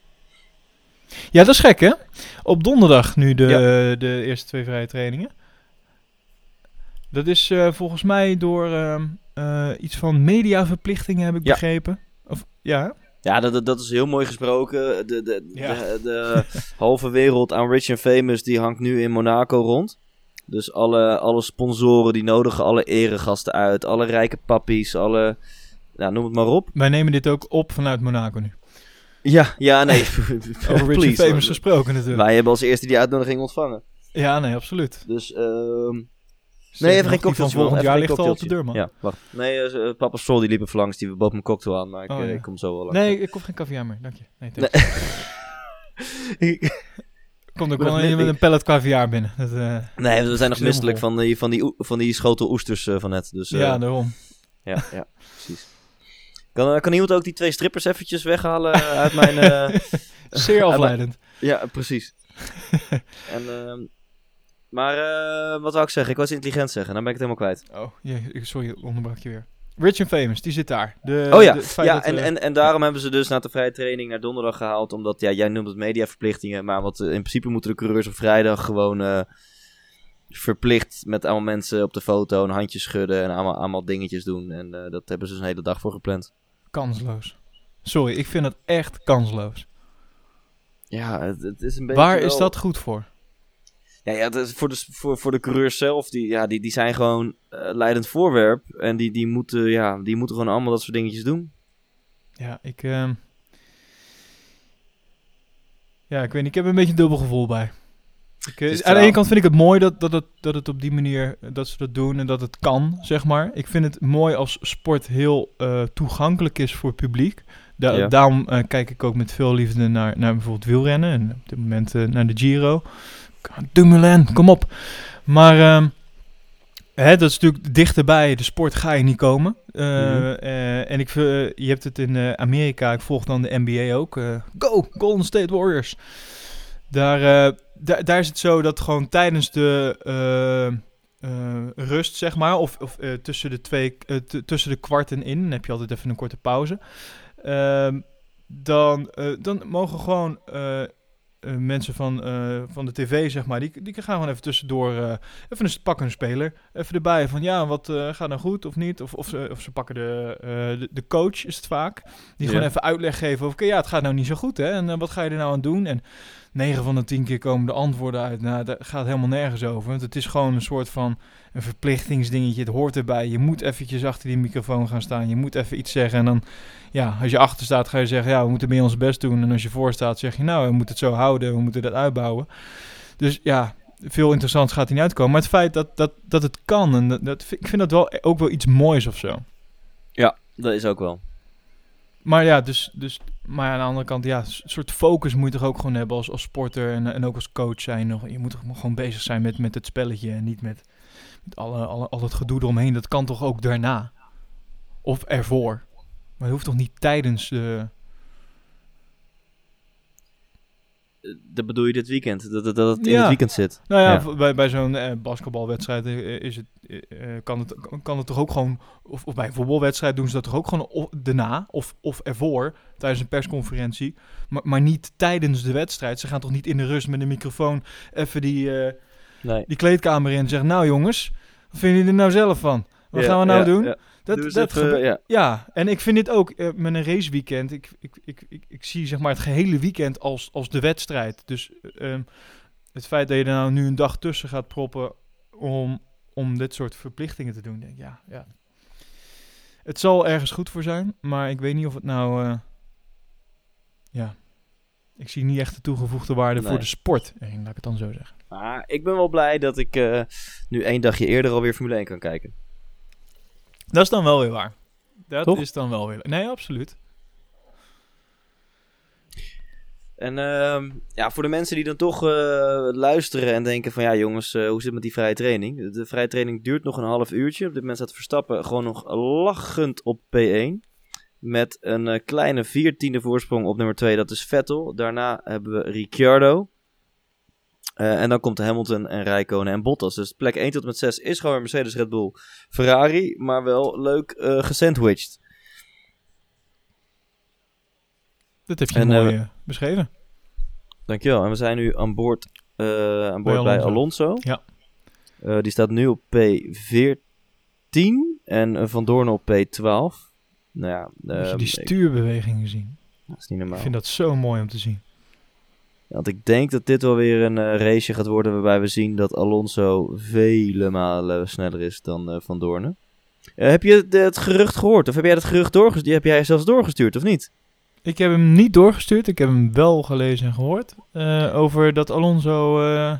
Ja, dat is gek hè? Op donderdag nu de, de eerste twee vrije trainingen. Dat is eh, volgens mij door ehm, eh, iets van mediaverplichtingen heb ik Ja. begrepen. Of, ja? Ja, dat, dat, is heel mooi gesproken. De, de, Ja. de, de halve wereld aan Rich and Famous die hangt nu in Monaco rond. Dus alle, alle sponsoren die nodigen alle eregasten uit. Alle rijke pappies, alle... Nou, noem het maar op. Wij nemen dit ook op vanuit Monaco nu. Ja, ja, nee. Over Rich and Famous gesproken natuurlijk. Wij hebben als eerste die uitnodiging ontvangen. Ja, nee, absoluut. Dus, ehm Sterker even geen van cocktailtje, volgend jaar ligt al op de deur, man. Ja, wacht. Nee, eh, papa Sol die liep even langs. Die bood een cocktail aan, maar ik, Oh, eh, ja. ik kom zo wel langs. Nee, ik koop geen caviar meer, dank je. Nee, Nee. Maar wel dat met een pallet caviar binnen. Dat, nee, we zijn nog Is misselijk van die, van, die, van die schotel oesters van net. Dus, ja, daarom. Ja, ja, precies. Kan, kan iemand ook die twee strippers eventjes weghalen uit mijn... Zeer afleidend. ja, precies. en, ehm, maar eh, wat wou ik zeggen? Ik was intelligent zeggen, dan ben ik het helemaal kwijt. Oh, je, ik- sorry, onderbrak je weer. Rich and Famous, die zit daar. De, oh ja, de- ja en, en, en daarom hebben ze dus na de vrije training naar donderdag gehaald. Omdat, ja, jij noemt het mediaverplichtingen. Maar wat, eh, in principe moeten de coureurs op vrijdag gewoon eh, verplicht met allemaal mensen op de foto een handje schudden. En allemaal, allemaal dingetjes doen. En eh, dat hebben ze dus een hele dag voor gepland. Kansloos. Sorry, ik vind het echt kansloos. Ja, het, het is een beetje Waar is dat goed voor? Ja, ja is voor, de, voor, voor de coureurs zelf, die, ja, die, die zijn gewoon eh, leidend voorwerp. En die, die, moeten, ja, die moeten gewoon allemaal dat soort dingetjes doen. Ja, ik... ehm, Ja, ik weet niet. Ik heb er een beetje een dubbel gevoel bij. Ik, eh, aan de ene kant vind ik het mooi dat, dat, het, dat het op die manier eh, dat ze dat doen en dat het kan, zeg maar. Ik vind het mooi als sport heel toegankelijk is voor het publiek. Da- Ja. Daarom kijk ik ook met veel liefde naar, naar bijvoorbeeld wielrennen en op dit moment naar de Giro. Dumoulin, kom op. Maar ehm, hè, dat is natuurlijk dichterbij. De sport ga je niet komen. Eh, Mhm. eh, en ik, eh, je hebt het in Amerika. Ik volg dan de NBA ook. go, Golden State Warriors. Daar, daar, is het zo dat gewoon tijdens de rust, zeg maar, of, of tussen, de twee, tussen de kwarten in, dan heb je altijd even een korte pauze. Ehm, dan, dan mogen gewoon eh, mensen van, eh, van de tv, zeg maar, die, die gaan gewoon even tussendoor, eh, even een, pakken een speler, even erbij van ja, wat gaat nou goed of niet? Of, of, ze, of ze pakken de, de, de coach, is het vaak, die gewoon even uitleg geven over, oké, ja, het gaat nou niet zo goed, hè? En wat ga je er nou aan doen? En 9 van de 10 keer komen de antwoorden uit. Nou, daar gaat helemaal nergens over. Want het is gewoon een soort van een verplichtingsdingetje. Het hoort erbij. Je moet eventjes achter die microfoon gaan staan. Je moet even iets zeggen. En dan, ja, als je achter staat, ga je zeggen, ja, we moeten meer ons best doen. En als je voor staat, zeg je, nou, we moeten het zo houden. We moeten dat uitbouwen. Dus ja, veel interessants gaat er niet uitkomen. Maar het feit dat, dat, dat het kan, en dat, dat, ik vind dat wel ook wel iets moois of zo. Ja, dat is ook wel. Maar ja, dus, dus, maar aan de andere kant, ja, een soort focus moet je toch ook gewoon hebben als, als sporter en, en ook als coach zijn. Je moet toch gewoon bezig zijn met, met het spelletje en niet met, met alle, alle, al het gedoe eromheen. Dat kan toch ook daarna? Of ervoor? Maar het hoeft toch niet tijdens de... Eh, Dat bedoel je dit weekend? Dat, dat, dat het in Ja. het weekend zit? Nou ja, bij, bij zo'n eh, basketbalwedstrijd eh, is het, eh, eh, kan, het, kan het toch ook gewoon... Of, of bij een voetbalwedstrijd doen ze dat toch ook gewoon o- daarna of, of ervoor tijdens een persconferentie. Maar, maar niet tijdens de wedstrijd. Ze gaan toch niet in de rust met een microfoon even die, eh, Nee. die kleedkamer in en zeggen... Nou jongens, wat vinden jullie er nou zelf van? Wat Ja, gaan we nou ja, doen? ja. Dat, Doe dat even, ja. ja, en ik vind dit ook eh, met een raceweekend. Ik, ik, ik, ik, ik zie zeg maar het gehele weekend als, als de wedstrijd. Dus eh, ehm, het feit dat je er nou nu een dag tussen gaat proppen om, om dit soort verplichtingen te doen. Denk, ik, ja, ja. Het zal ergens goed voor zijn, maar ik weet niet of het nou. eh, ja. Ik zie niet echt de toegevoegde waarde Nee. voor de sport. Laat ik het dan zo zeggen. Maar ik ben wel blij dat ik nu één dagje eerder alweer Formule 1 kan kijken. Dat is dan wel weer waar. Dat Toch? is dan wel weer. Nee, absoluut. En ehm, ja, voor de mensen die dan toch eh, luisteren en denken van ja jongens, eh, hoe zit het met die vrije training? De vrije training duurt nog een half uurtje. Op dit moment staat Verstappen gewoon nog lachend op P1. Met een eh, kleine viertiende voorsprong op nummer 2, dat is Vettel. Daarna hebben we Ricciardo. Eh, en dan komt Hamilton en Räikkönen en Bottas. Dus plek 1 tot en met 6 is gewoon weer Mercedes, Red Bull, Ferrari. Maar wel leuk eh gesandwiched. Dat heb je En, mooi eh, beschreven. Dankjewel. En we zijn nu aan boord, aan boord bij, Alonso. Alonso. Ja. Die staat nu op P14 en Van Doorn op P12. Nou ja, Heb je ehm, die stuurbewegingen zien? Dat is niet normaal. Ik vind dat zo mooi om te zien. Want ik denk dat dit wel weer een eh, race gaat worden waarbij we zien dat Alonso vele malen sneller is dan eh, Van Doornen. Eh, heb je de- het gerucht gehoord? Of heb jij het gerucht doorgestuurd? Die heb jij zelfs doorgestuurd, of niet? Ik heb hem niet doorgestuurd. Ik heb hem wel gelezen en gehoord. eh, over dat Alonso eh,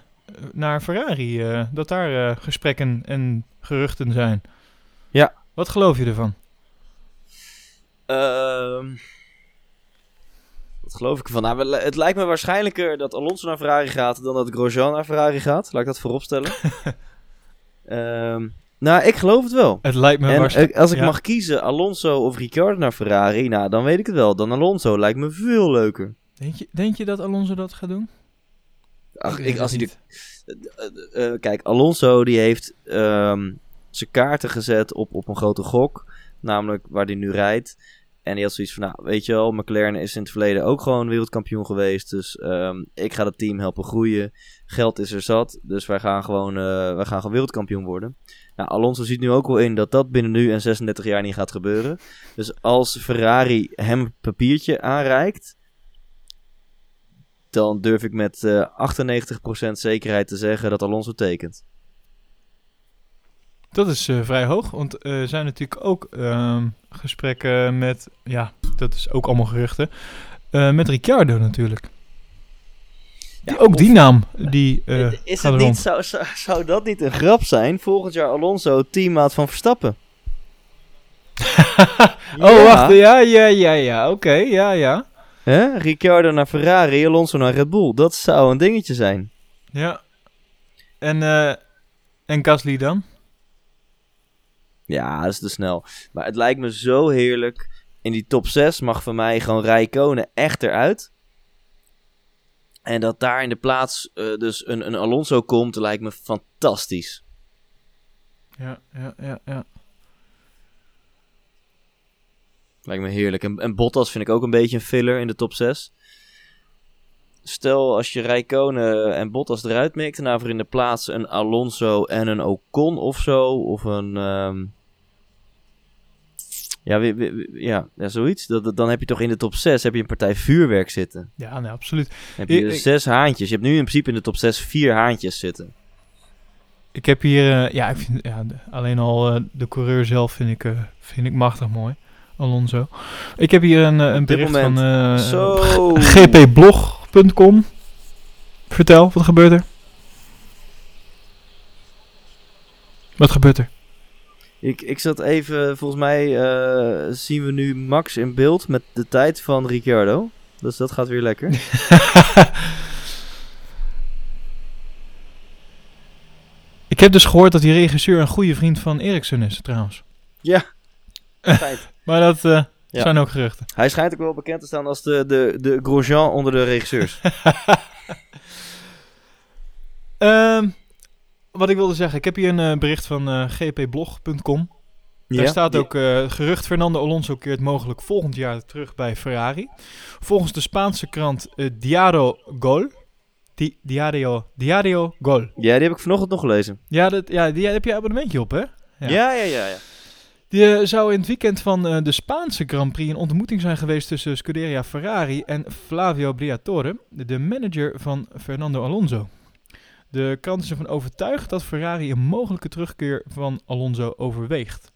naar Ferrari. eh, dat daar eh, gesprekken en geruchten zijn. Ja. Wat geloof je ervan? Ehm geloof ik ervan? Nou, het lijkt me waarschijnlijker dat Alonso naar Ferrari gaat dan dat Grosjean naar Ferrari gaat. Laat ik dat vooropstellen. Ehm nou, ik geloof het wel. Het lijkt me en waarschijnlijk. eh, als ik ja. mag kiezen, Alonso of Ricciardo naar Ferrari, nou, dan weet ik het wel. Dan Alonso lijkt me veel leuker. Denk je, denk je dat Alonso dat gaat doen? Ach, ik, als hij de, eh, eh, kijk, Alonso die heeft ehm, zijn kaarten gezet op, op een grote gok. Namelijk waar hij nu rijdt. En die had zoiets van, nou, weet je wel, McLaren is in het verleden ook gewoon wereldkampioen geweest. Dus ehm, ik ga het team helpen groeien. Geld is er zat, dus wij gaan gewoon, eh, wij gaan gewoon wereldkampioen worden. Nou, Alonso ziet nu ook wel in dat dat binnen nu en 36 jaar niet gaat gebeuren. Dus als Ferrari hem een papiertje aanreikt, dan durf ik met eh 98% zekerheid te zeggen dat Alonso tekent. Dat is eh, vrij hoog, want eh, er zijn natuurlijk ook ehm, gesprekken met, ja, dat is ook allemaal geruchten, eh, met Ricciardo natuurlijk. Die, ook die naam, die is het niet, zou, zou, zou dat niet een grap zijn? Volgend jaar Alonso teammaat van Verstappen. oh, wacht, ja, ja, ja, ja, oké, ja, ja. Hè? Ricciardo naar Ferrari, Alonso naar Red Bull. Dat zou een dingetje zijn. Ja. En, en Gasly dan? Ja, dat is te snel. Maar het lijkt me zo heerlijk. In die top 6 mag van mij gewoon Rijkonen echt eruit. En dat daar in de plaats eh, dus een, een Alonso komt, lijkt me fantastisch. Ja, ja, ja, ja. Lijkt me heerlijk. En, en Bottas vind ik ook een beetje een filler in de top 6. Stel als je Rijkonen en Bottas eruit mikt en daarvoor in de plaats een Alonso en een Ocon of zo. Of een... ehm, ja, ja, ja, zoiets. Dat, dat- dan heb je toch in de top 6 heb je een partij vuurwerk zitten. Ja, nee, absoluut. Dan heb je Ik- ik- zes haantjes. Je hebt nu in principe in de top 6 vier haantjes zitten. Ik heb hier, eh, ja, ik vind, ja alleen al eh, de coureur zelf vind ik, eh, vind ik machtig mooi. Alonso. Ik heb hier een, een bericht van Zo. gpblog.com. Vertel, wat gebeurt er? Wat gebeurt er? Ik, ik zat even, volgens mij eh, zien we nu Max in beeld met de tijd van Ricciardo. Dus dat gaat weer lekker. ik heb dus gehoord dat die regisseur een goede vriend van Eriksen is, trouwens. Ja, feit. Maar dat eh, Ja. zijn ook geruchten. Hij schijnt ook wel bekend te staan als de, de, de Grosjean onder de regisseurs. Ehm, wat ik wilde zeggen, ik heb hier een eh, bericht van eh, gpblog.com. Daar staat ook eh, gerucht Fernando Alonso keert mogelijk volgend jaar terug bij Ferrari. Volgens de Spaanse krant Diario Gol. Di Diario, Diario Gol. Ja, die heb ik vanochtend nog gelezen. Ja, dat, ja, die heb je abonnementje op, hè? Ja, Ja. ja, ja. ja. Die zou in het weekend van de Spaanse Grand Prix een ontmoeting zijn geweest tussen Scuderia Ferrari en Flavio Briatore, de manager van Fernando Alonso. De krant is ervan overtuigd dat Ferrari een mogelijke terugkeer van Alonso overweegt.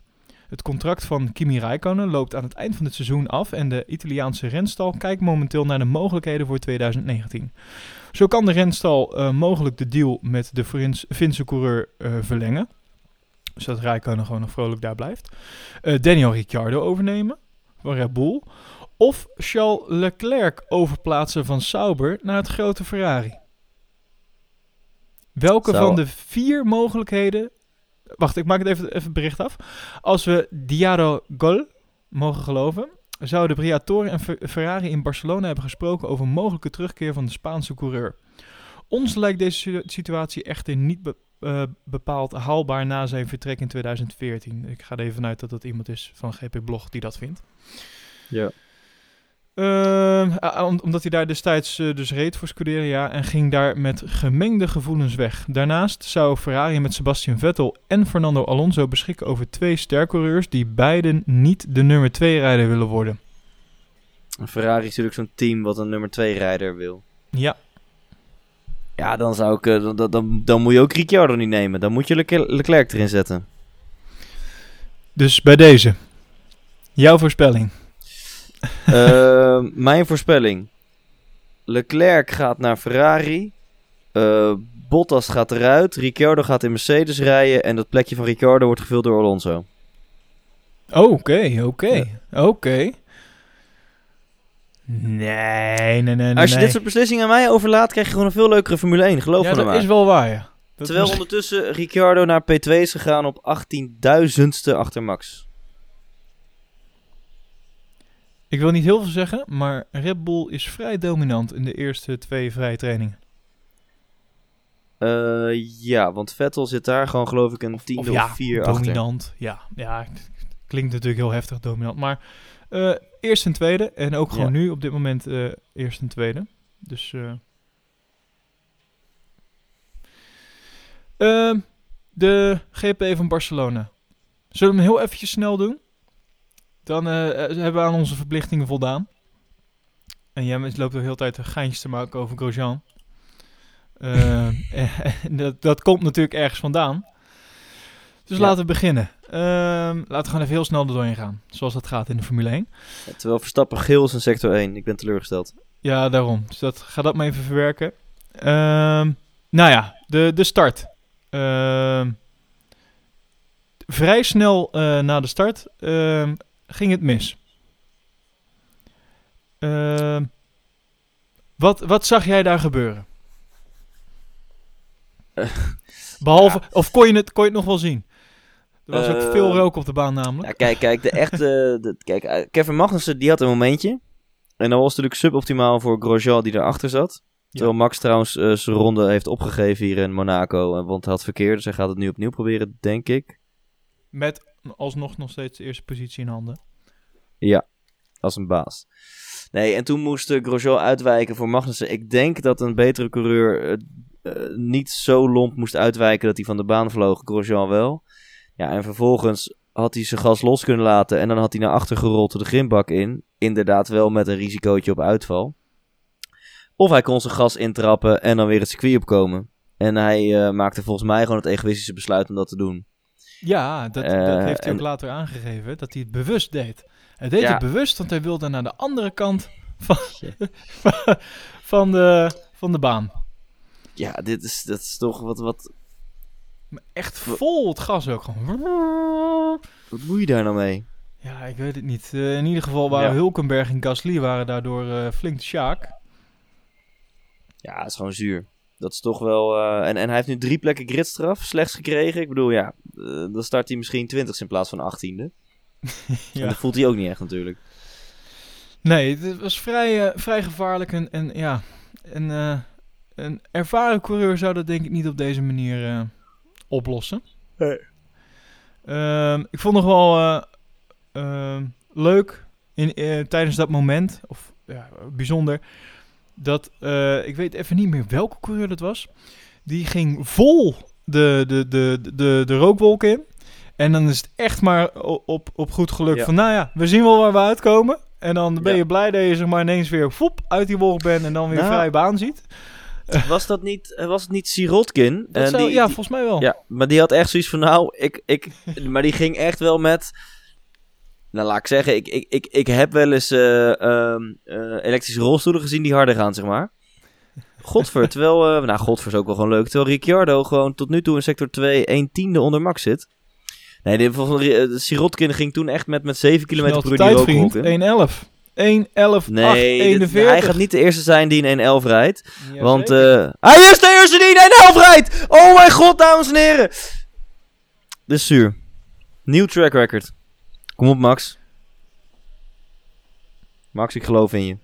Het contract van Kimi Räikkönen loopt aan het eind van het seizoen af en de Italiaanse renstal kijkt momenteel naar de mogelijkheden voor 2019. Zo kan de renstal eh, mogelijk de deal met de Finse coureur eh, verlengen, zodat Räikkönen gewoon nog vrolijk daar blijft. Eh, Daniel Ricciardo overnemen van Red Bull. Of Charles Leclerc overplaatsen van Sauber naar het grote Ferrari. Welke van de vier mogelijkheden... Wacht, ik maak het even, even het bericht af. Als we Diaro Gol mogen geloven... zouden Briatore en Fer- Ferrari in Barcelona hebben gesproken... over een mogelijke terugkeer van de Spaanse coureur. Ons lijkt deze situ- situatie echter niet be- eh, bepaald haalbaar na zijn vertrek in 2014. Ik ga er even vanuit dat dat iemand is van GP Blog die dat vindt. Ja. Ehm, ah, om- omdat hij daar destijds eh, dus reed voor Scuderia en ging daar met gemengde gevoelens weg. Daarnaast zou Ferrari met Sebastian Vettel en Fernando Alonso beschikken over twee stercoureurs die beiden niet de nummer 2 rijder willen worden. Ferrari is natuurlijk zo'n team wat een nummer 2 rijder wil. Ja, Ja, dan zou ik... eh, dan, dan- dan, dan moet je ook Ricciardo niet nemen. Dan moet je Leclerc, Leclerc erin zetten. dus bij deze. Jouw voorspelling. Eh, mijn voorspelling. Leclerc gaat naar Ferrari. Eh, Bottas gaat eruit. Ricciardo gaat in Mercedes rijden. En dat plekje van Ricciardo wordt gevuld door Alonso. Oké, oké, oké. Nee, nee, nee, nee. Als je dit soort beslissingen aan mij overlaat, krijg je gewoon een veel leukere Formule 1. Geloof ja, me dat maar. is wel waar, ja. Dat Terwijl ondertussen Ricciardo naar P2 is gegaan op 18.000ste achter Max. Ik wil niet heel veel zeggen, maar Red Bull is vrij dominant in de eerste twee vrije trainingen. Eh, ja, want Vettel zit daar gewoon geloof ik een tiende of, ja, vier achter. dominant. Ja, ja, klinkt natuurlijk heel heftig dominant. Maar eh eerst en tweede. En ook gewoon Ja. nu op dit moment eh eerst en tweede. Dus... eh Ehm, de GP van Barcelona. Zullen we hem heel eventjes snel doen? Dan eh, eh, hebben we aan onze verplichtingen voldaan. En jij loopt de hele tijd geintjes te maken over Grosjean. En dat, dat komt natuurlijk ergens vandaan. Dus Ja. laten we beginnen. Ehm, laten we gewoon even heel snel er doorheen gaan. Zoals dat gaat in de Formule 1. Terwijl Verstappen geel is in sector 1. Ik ben teleurgesteld. Ja, daarom. Dus dat, ga dat maar even verwerken. Ehm, nou ja, de, de start. Ehm, vrij snel eh, na de start ging het mis. Ehm, wat, wat zag jij daar gebeuren? Behalve, of kon je, het, kon je het nog wel zien? Er was ook veel rook op de baan namelijk. Ja, kijk, kijk, de echte... De, kijk, eh, Kevin Magnussen, die had een momentje. En dat was natuurlijk suboptimaal voor Grosjean die daarachter zat. Terwijl Max trouwens eh, zijn ronde heeft opgegeven hier in Monaco. eh, Want hij had verkeerd, dus hij gaat het nu opnieuw proberen, denk ik. Met alsnog nog steeds de eerste positie in handen. Ja, als een baas. Nee, en toen moest eh, Grosjean uitwijken voor Magnussen. Ik denk dat een betere coureur eh, eh, niet zo lomp moest uitwijken dat hij van de baan vloog. Grosjean wel. Ja, en vervolgens had hij zijn gas los kunnen laten. En dan had hij naar achter gerold de grimbak in. Inderdaad wel met een risicootje op uitval. Of hij kon zijn gas intrappen en dan weer het circuit opkomen. En hij maakte volgens mij gewoon het egoïstische besluit om dat te doen. Ja, dat, dat Eh, heeft hij ook en- later aangegeven, dat hij het bewust deed. Hij deed Ja. het bewust, want hij wilde naar de andere kant van, van, de, van de baan. Ja, dit is, dat is toch wat, wat, Maar echt vol het gas ook gewoon. wat moet je daar nou mee? Ja, ik weet het niet. Eh, in ieder geval waren Ja. Hulkenberg en Gasly waren daardoor eh, flink de sjaak. Ja, het is gewoon zuur. Dat is toch wel... eh, en, en hij heeft nu drie plekken gridstraf slechts gekregen. Ik bedoel, ja, eh, dan start hij misschien 20 in plaats van 18e. En Ja. dat voelt hij ook niet echt natuurlijk. Nee, het was vrij, eh, vrij gevaarlijk. En, en ja, en, eh, een ervaren coureur zou dat denk ik niet op deze manier eh, oplossen. Nee. Ehm, ik vond nog wel eh, ehm, leuk in, eh, tijdens dat moment, of ja, bijzonder, dat eh, ik weet even niet meer welke coureur dat was. Die ging vol de, de, de, de, de rookwolk in. En dan is het echt maar op, op goed geluk Ja. van, nou ja, we zien wel waar we uitkomen. En dan ben Ja. je blij dat je zeg maar ineens weer uit die wolk bent en dan weer Nou, vrije baan ziet. Was, dat niet, eh, was het niet Sirotkin? Dat En zou, die- ja, die- volgens mij wel. ja, maar die had echt zoiets van, nou, ik... ik maar die ging echt wel met... Nou, laat ik zeggen, ik, ik, ik, ik heb wel eens ehm, eh, elektrische rolstoelen gezien die harder gaan, zeg maar. Godver, terwijl... eh, nou, Godver is ook wel gewoon leuk. Terwijl Ricciardo gewoon tot nu toe in sector 2 1 tiende onder max zit. Nee, de, Sirotkin ging toen echt met, met 7 km per uur die tijd, in. 1.11. 1.11, Nee, 8, dit- 41. hij gaat niet de eerste zijn die een 1.11 rijdt. Ja, want hij is de eerste die een 1.11 rijdt! Oh mijn god, dames en heren! Dit is zuur. Nieuw track record. Kom op, Max. Max, ik geloof in je.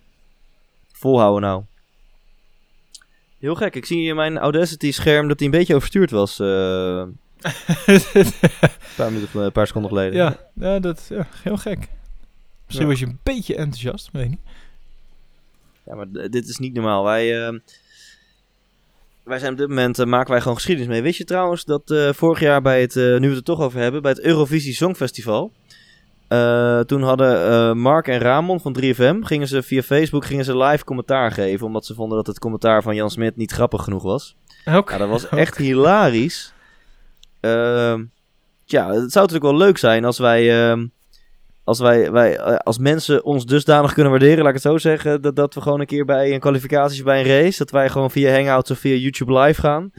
Volhouden nou. Heel gek, ik zie in mijn Audacity-scherm dat hij een beetje overstuurd was. eh, een paar, minuten, gel- een paar seconden geleden. ja, ja, dat ja, heel gek. Misschien Ja. was je een beetje enthousiast, weet ik niet. Ja, maar dit is niet normaal. Wij, eh, wij zijn op dit moment, eh, maken wij gewoon geschiedenis mee. Wist je trouwens dat vorig jaar bij het, nu we het er toch over hebben, bij het Eurovisie Songfestival, Eh, toen hadden eh, Mark en Ramon van 3FM, gingen ze via Facebook gingen ze live commentaar geven. Omdat ze vonden dat het commentaar van Jan Smit niet grappig genoeg was. Ja, dat was echt hilarisch. Ehm, ja, het zou natuurlijk wel leuk zijn als wij, ehm, als wij, wij eh, als mensen ons dusdanig kunnen waarderen, laat ik het zo zeggen, dat, dat we gewoon een keer bij een kwalificaties bij een race, dat wij gewoon via Hangouts of via YouTube live gaan.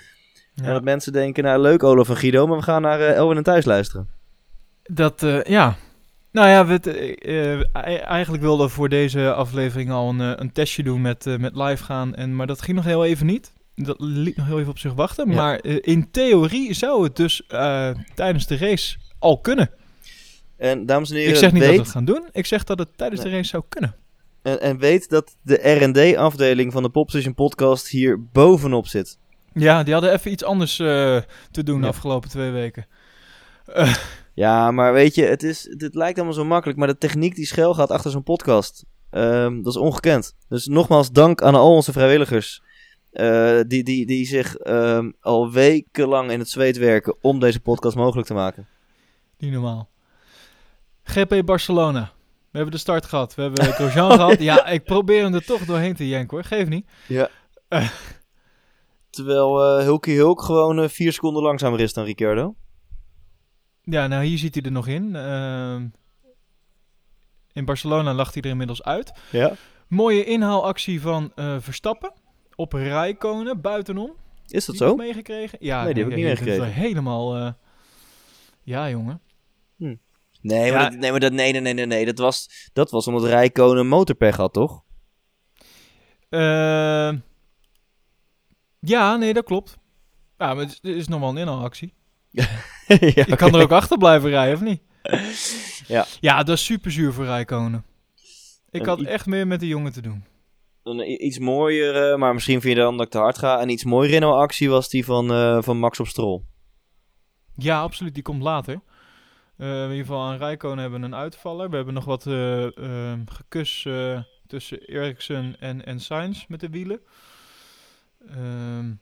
Ja. En dat mensen denken, nou leuk Olaf en Guido, maar we gaan naar Elwin en Thuis luisteren. Dat, ja. Nou ja, we, eh, eh, eigenlijk wilden we voor deze aflevering al een, eh, een testje doen met, met live gaan. En, maar dat ging nog heel even niet. Dat liet nog heel even op zich wachten. Ja. Maar in theorie zou het dus tijdens de race al kunnen. En dames en heren, Ik zeg niet weet, dat we het gaan doen. Ik zeg dat het tijdens de race zou kunnen. en, en weet dat de R&D afdeling van de Popstation podcast hier bovenop zit. Ja, die hadden even iets anders te doen de afgelopen twee weken. Ja, maar weet je, het, is, het lijkt allemaal zo makkelijk, maar de techniek die schuil gaat achter zo'n podcast, ehm, dat is ongekend. Dus nogmaals dank aan al onze vrijwilligers, eh, die, die, die zich ehm, al wekenlang in het zweet werken om deze podcast mogelijk te maken. Niet normaal. GP Barcelona. We hebben de start gehad. We hebben Grosjean gehad. Ja, ik probeer hem er toch doorheen te jenken hoor. Geef niet. Terwijl eh Hulkie Hulk gewoon eh, vier seconden langzamer is dan Ricciardo. Ja, nou hier zit hij er nog in. Ehm, in Barcelona lag hij er inmiddels uit. Ja. Mooie inhaalactie van eh, Verstappen. Op Rijkonen, buitenom. Is dat Die zo? meegekregen? Ja, Nee, die heb ik niet meegekregen. Helemaal... eh, ja, jongen. Nee, maar, Ja. dat, nee, maar dat, nee, nee, nee, nee, nee. Dat was, dat was omdat Rijkonen motorpech had, toch? Ehm, ja, nee, dat klopt. Ja, maar het is, het is nog wel een inhaalactie. ja, Je kan er ook achter blijven rijden, of niet? Ja. Ja, dat is super zuur voor Rijkonen. Ik En had echt meer met die jongen te doen. Een iets mooier, maar misschien vind je dan dat ik te hard ga. Een iets mooiere Renault-actie was die van, eh, van Max op Strol. Ja, absoluut. Die komt later. Eh, in ieder geval aan Rijkonen hebben we een uitvaller. We hebben nog wat eh eh, gekus eh, tussen Ericsson en, en Sainz met de wielen. Ehm,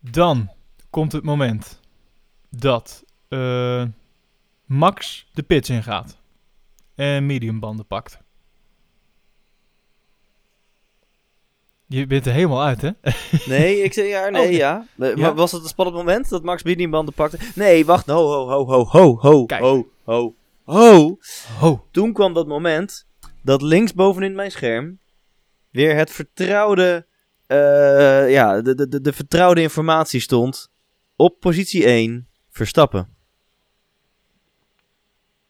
dan komt het moment dat eh, Max de pits ingaat. En mediumbanden pakt. Je bent er helemaal uit, hè? Nee, ik zeg ja, nee, Oh, ja. Maar Ja? Was het een spannend moment dat Max banden pakte? Nee, wacht. Ho, ho, ho, ho, ho, ho, Kijk. ho, ho, ho. Ho. Toen kwam dat moment dat links bovenin mijn scherm weer het vertrouwde, eh, ja, de, de, de, de vertrouwde informatie stond. Op positie 1, Verstappen.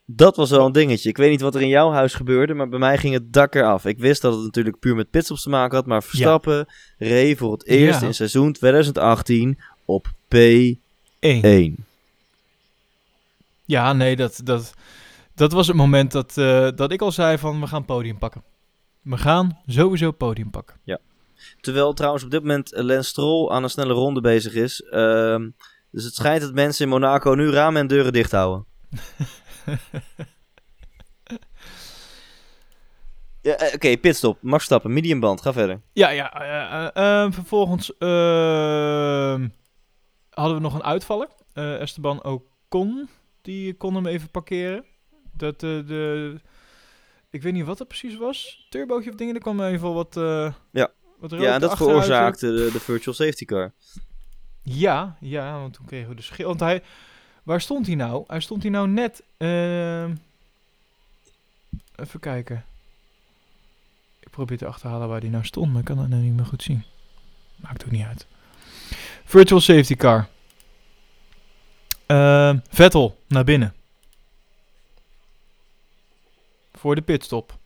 Dat was wel een dingetje. Ik weet niet wat er in jouw huis gebeurde, maar bij mij ging het dak eraf. Ik wist dat het natuurlijk puur met pitstops te maken had, maar Verstappen reed voor het eerst Ja. in seizoen 2018 op P1. Eén. Ja, nee, dat, dat, dat was het moment dat, eh, dat ik al zei van we gaan podium pakken. We gaan sowieso podium pakken. Terwijl trouwens op dit moment Lance Stroll aan een snelle ronde bezig is. Ehm, dus het schijnt dat mensen in Monaco nu ramen en deuren dicht houden. ja, eh, Oké, pitstop. Max Stappen, mediumband. Ga verder. Ja, ja. eh, eh, eh, vervolgens ehm, hadden we nog een uitvaller. Esteban Ocon, die kon hem even parkeren. Dat de... Ik weet niet wat het precies was. Turbootje of dingen. Er kwam even wat... Ja. Wat Ja, en dat veroorzaakte de, de virtual safety car. Ja, ja, want toen kregen we de schil. Want hij, waar stond hij nou? Hij stond hij nou net. ehm, even kijken. Ik probeer te achterhalen waar hij nou stond, maar ik kan dat nou niet meer goed zien. Maakt ook niet uit. Virtual safety car. Ehm, Vettel naar binnen. Voor de pitstop.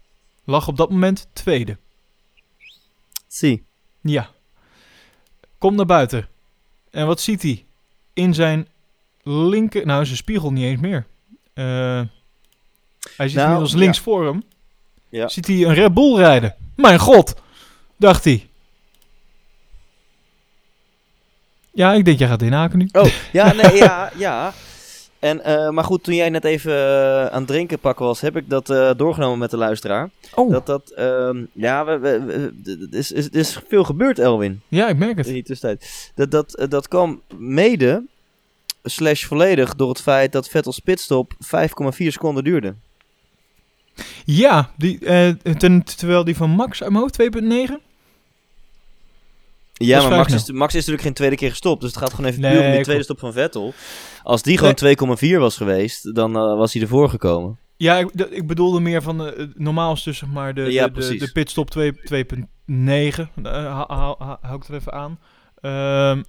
Lag op dat moment tweede. Zie. Ja. Komt naar buiten. En wat ziet hij? In zijn linker... Nou, zijn spiegel niet eens meer. Eh, hij ziet Nou, inmiddels ja. links voor hem. Ja. Ziet hij een Red Bull rijden. Mijn god! Dacht hij. Ja, ik denk jij gaat inhaken nu. Oh, ja, nee, ja, ja. En, eh, maar goed, toen jij net even eh, aan het drinken pakken was, heb ik dat eh, doorgenomen met de luisteraar. Oh, Dat dat, ehm, ja, we, we, we- er is, is, is veel gebeurd, Elwin. ja, ik merk het. In die tussentijd. Dat, dat, dat kwam mede slash volledig door het feit dat Vettel's pitstop 5,4 seconden duurde. Ja, die, ten- terwijl die van Max uit mijn hoofd 2.9. Ja, maar Max is. Max is natuurlijk geen tweede keer gestopt. Dus het gaat gewoon even Nee, puur om die tweede stop van Vettel. Als die gewoon 2,4 was geweest, dan eh, was hij ervoor gekomen. Ja, ik, ik bedoelde meer van eh, normaal is dus zeg maar de, Ja, de, de, pitstop 2 2.9. Eh, hou hou- hou- hou ik er even aan. Ehm,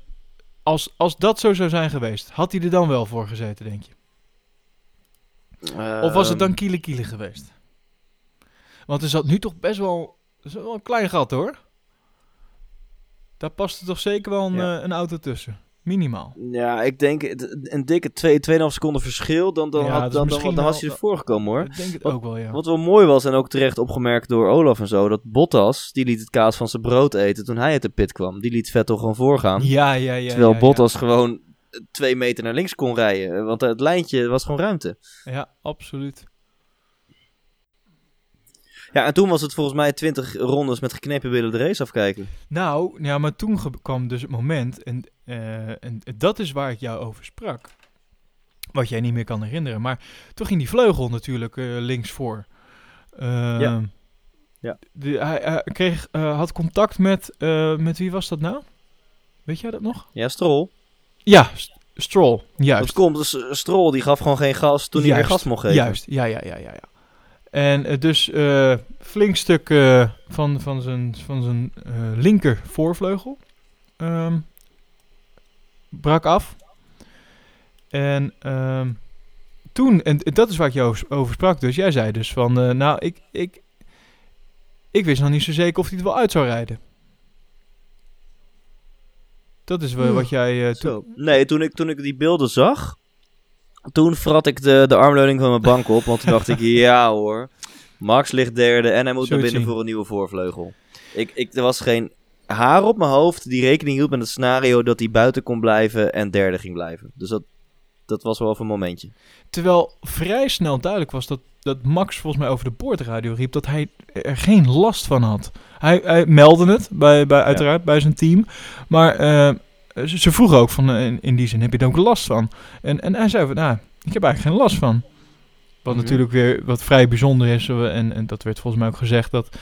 als, als dat zo zou zijn geweest, had hij er dan wel voor gezeten, denk je? Of was het dan Ehm, kiele kiele geweest? Want er zat nu toch best wel, wel een klein gat hoor. Daar past er toch zeker wel een, Ja. eh, een auto tussen. Minimaal. Ja, ik denk een dikke 2, 2,5 seconden verschil. Dan, dan, Ja, had, dan, dan, dan was wel- hij ervoor gekomen hoor. Ik denk het Wat- ook wel, ja. Wat wel mooi was en ook terecht opgemerkt door Olaf en zo. Dat Bottas, die liet het kaas van zijn brood eten toen hij uit de pit kwam. Die liet Vettel gewoon voorgaan. Ja, ja, ja. terwijl ja. Bottas gewoon twee meter naar links kon rijden. Want het lijntje was gewoon ruimte. Ja, absoluut. Ja, en toen was het volgens mij 20 rondes met geknepen billen de race afkijken. Nou, ja, maar toen kwam dus het moment, en, eh, en dat is waar ik jou over sprak. Wat jij niet meer kan herinneren. Maar toen ging die vleugel natuurlijk eh, links voor. Ehm, Ja. Ja. de- hij hij kreeg, eh, had contact met, met wie was dat nou? Weet jij dat nog? Ja, Stroll. Ja, S- Stroll. Dat Juist. komt, dus Stroll die gaf gewoon geen gas toen hij weer gas mocht geven. Juist, ja, ja, ja, ja. ja. En eh, dus eh, flink stuk eh, van, van zijn, van zijn linker voorvleugel ehm, brak af. En ehm, toen, en dat is waar ik jou over- sprak, dus jij zei dus van, nou, ik, ik, ik wist nog niet zo zeker of hij het wel uit zou rijden. Dat is wel Oeh, wat jij toen... Nee, toen ik, toen ik die beelden zag, toen vrat ik de, de armleuning van mijn bank op. Want toen dacht ik, ja hoor, Max ligt derde en hij moet naar binnen voor een nieuwe voorvleugel. Ik, ik, er was geen haar op mijn hoofd die rekening hield met het scenario dat hij buiten kon blijven en derde ging blijven. Dus dat, dat was wel even een momentje. Terwijl vrij snel duidelijk was dat, dat Max volgens mij over de boordradio riep dat hij er geen last van had. Hij, hij meldde het, bij, bij, uiteraard, bij zijn team. Maar eh, ze, ze vroegen ook van, eh, in, in die zin, heb je er ook last van? En, en hij zei van, nou, ik heb eigenlijk geen last van. Wat Mhm. natuurlijk weer wat vrij bijzonder is. eh, En, en dat werd volgens mij ook gezegd dat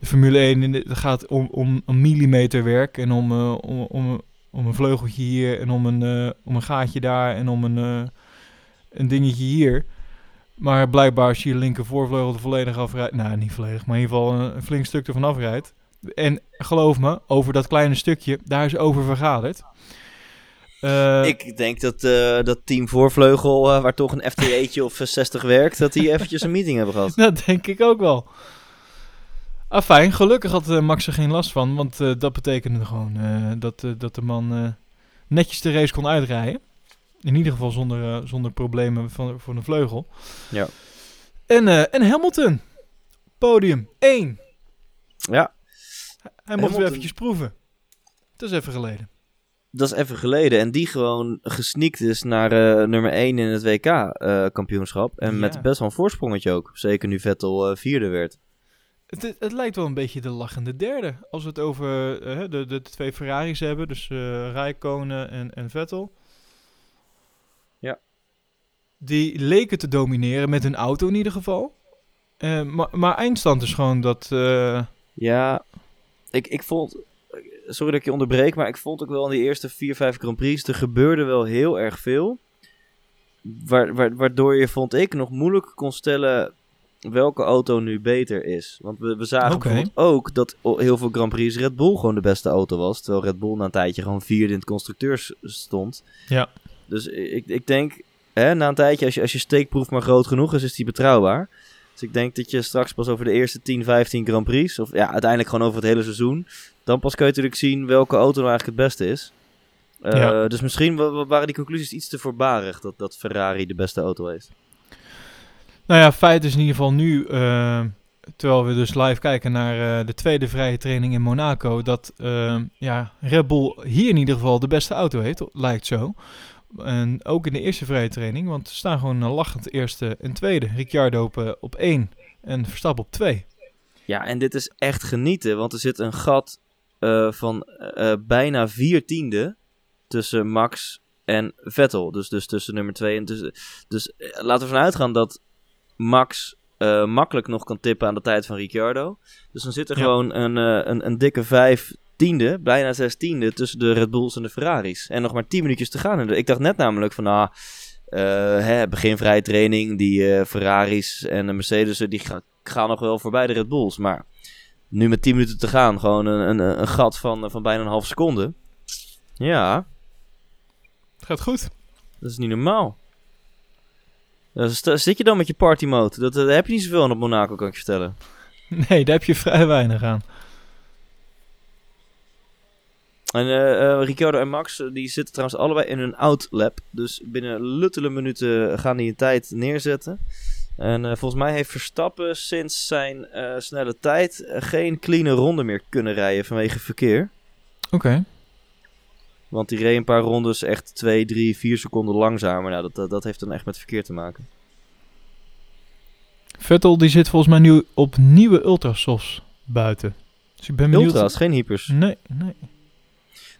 de Formule 1 in de, het gaat om, om een millimeterwerk. En om, eh, om, om, om een vleugeltje hier en om een, eh, om een gaatje daar en om een, eh, een dingetje hier. Maar blijkbaar als je je linker voorvleugel er volledig afrijdt... Nou, niet volledig, maar in ieder geval een, een flink stuk ervan afrijdt. En geloof me, over dat kleine stukje, daar is over vergaderd. Eh, ik denk dat eh, dat team voorvleugel, eh, waar toch een FTE'tje of eh, 60 werkt, dat die eventjes een meeting hebben gehad. Dat denk ik ook wel. Ah, fijn. Gelukkig had Max er geen last van. Want dat betekende gewoon dat, dat de man netjes de race kon uitrijden. In ieder geval zonder, zonder problemen van, voor de vleugel. Ja. En, en Hamilton. Podium 1. Ja, Hij mocht weer Hamilton. eventjes proeven. Dat is even geleden. dat is even geleden. En die gewoon gesneakt is naar eh, nummer 1 in het WK-kampioenschap. en Ja. met best wel een voorsprongetje ook. Zeker nu Vettel eh, vierde werd. Het, het, het lijkt wel een beetje de lachende derde. Als we het over eh, de, de twee Ferraris hebben. Dus eh Rijkonen en, en Vettel. Ja. Die leken te domineren met hun auto in ieder geval. Eh, maar, maar eindstand is gewoon dat... eh, Ja, ik, ik vond... Sorry dat ik je onderbreek, maar ik vond ook wel in die eerste 4, 5 Grand Prix... er gebeurde wel heel erg veel. Waar, waar, waardoor je, vond ik, nog moeilijk kon stellen... welke auto nu beter is. Want we, we zagen ook dat heel veel Grand Prix Red Bull gewoon de beste auto was. Terwijl Red Bull na een tijdje gewoon vierde in het constructeurs stond. Ja. Dus ik, ik denk, hè, na een tijdje, als je, als je steekproef maar groot genoeg is, is die betrouwbaar. Dus ik denk dat je straks pas over de eerste 10, 15 Grand Prix, of ja, uiteindelijk gewoon over het hele seizoen, dan pas kun je natuurlijk zien welke auto nou eigenlijk het beste is. Eh, Ja. Dus misschien wa- wa- waren die conclusies iets te voorbarig dat, dat Ferrari de beste auto heeft. Nou ja, feit is in ieder geval nu, eh, terwijl we dus live kijken naar eh, de tweede vrije training in Monaco, dat ja, Red Bull hier in ieder geval de beste auto heeft, lijkt zo. En ook in de eerste vrije training, want ze staan gewoon eh, lachend eerste en tweede. Ricciardo op, eh, op één en Verstappen op twee. Ja, en dit is echt genieten, want er zit een gat eh, van eh, bijna vier tiende tussen Max en Vettel. Dus, dus tussen nummer 2 en tussen. Dus laten we ervan uitgaan dat Max makkelijk nog kan tippen aan de tijd van Ricciardo. Dus dan zit er Ja. gewoon een, een, een dikke vijf tiende, bijna zes tiende tussen de Red Bulls en de Ferraris. En nog maar 10 minuutjes te gaan. Ik dacht net namelijk van, ah, eh, hè, beginvrije training, die eh, Ferraris en de Mercedes, die gaan, gaan nog wel voorbij de Red Bulls. Maar nu met 10 minuten te gaan, gewoon een, een, een gat van, van bijna een half seconde. Ja, Het gaat goed. dat is niet normaal. Zit je dan met je party mode? Dat, dat heb je niet zoveel aan op Monaco, kan ik je vertellen. Nee, daar heb je vrij weinig aan. En eh eh, Ricciardo en Max, eh, die zitten trouwens allebei in een outlap. Dus binnen luttele minuten gaan die een tijd neerzetten. En volgens mij heeft Verstappen sinds zijn snelle tijd geen clean ronde meer kunnen rijden vanwege verkeer. Oké. Want die reed een paar rondes echt 2, 3, 4 seconden langzamer. Nou, dat, dat, dat heeft dan echt met verkeer te maken. Vettel die zit volgens mij nu op nieuwe ultrasofts buiten. Dus ik ben benieuwd. Ultra's, geen hypers. Nee, nee.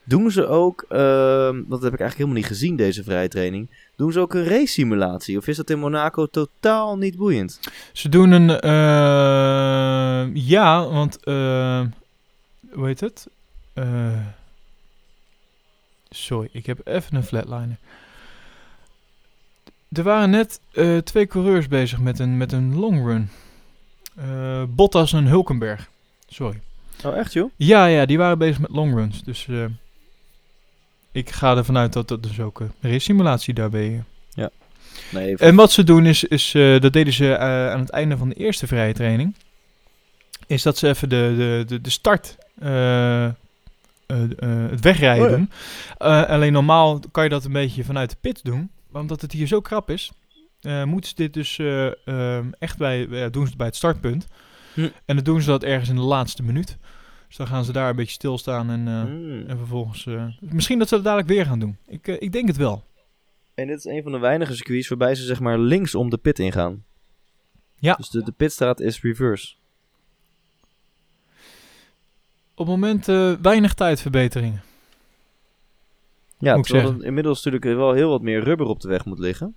Doen ze ook, ehm, dat heb ik eigenlijk helemaal niet gezien deze vrije training. Doen ze ook een race simulatie? Of is dat in Monaco totaal niet boeiend? Ze doen een... eh, ja, want... eh, hoe heet het? Eh, sorry, ik heb even een flatliner. Er waren net twee coureurs bezig met een, met een long run. Bottas en Hulkenberg. Sorry. Oh, echt joh? Ja, ja, die waren bezig met long runs. Dus ik ga ervan uit dat dat dus ook een race simulatie daarbij. eh. Nee, En wat ze doen is, is eh, dat deden ze eh, aan het einde van de eerste vrije training. Is dat ze even de, de, de, de start, eh, eh, eh, het wegrijden Oh ja. Eh, alleen normaal kan je dat een beetje vanuit de pit doen. Maar omdat het hier zo krap is, eh, moeten ze dit dus eh, ehm, echt bij, ja, doen ze het bij het startpunt. Hm. En dan doen ze dat ergens in de laatste minuut. Dus dan gaan ze daar een beetje stilstaan en, eh, Hmm. en vervolgens... eh, misschien dat ze het dadelijk weer gaan doen. Ik, eh, ik denk het wel. En dit is een van de weinige circuits waarbij ze zeg maar links om de pit ingaan. Ja. Dus de, de pitstraat is reverse. Op het moment weinig tijdverbeteringen. Ja, terwijl zeggen. er inmiddels natuurlijk wel heel wat meer rubber op de weg moet liggen.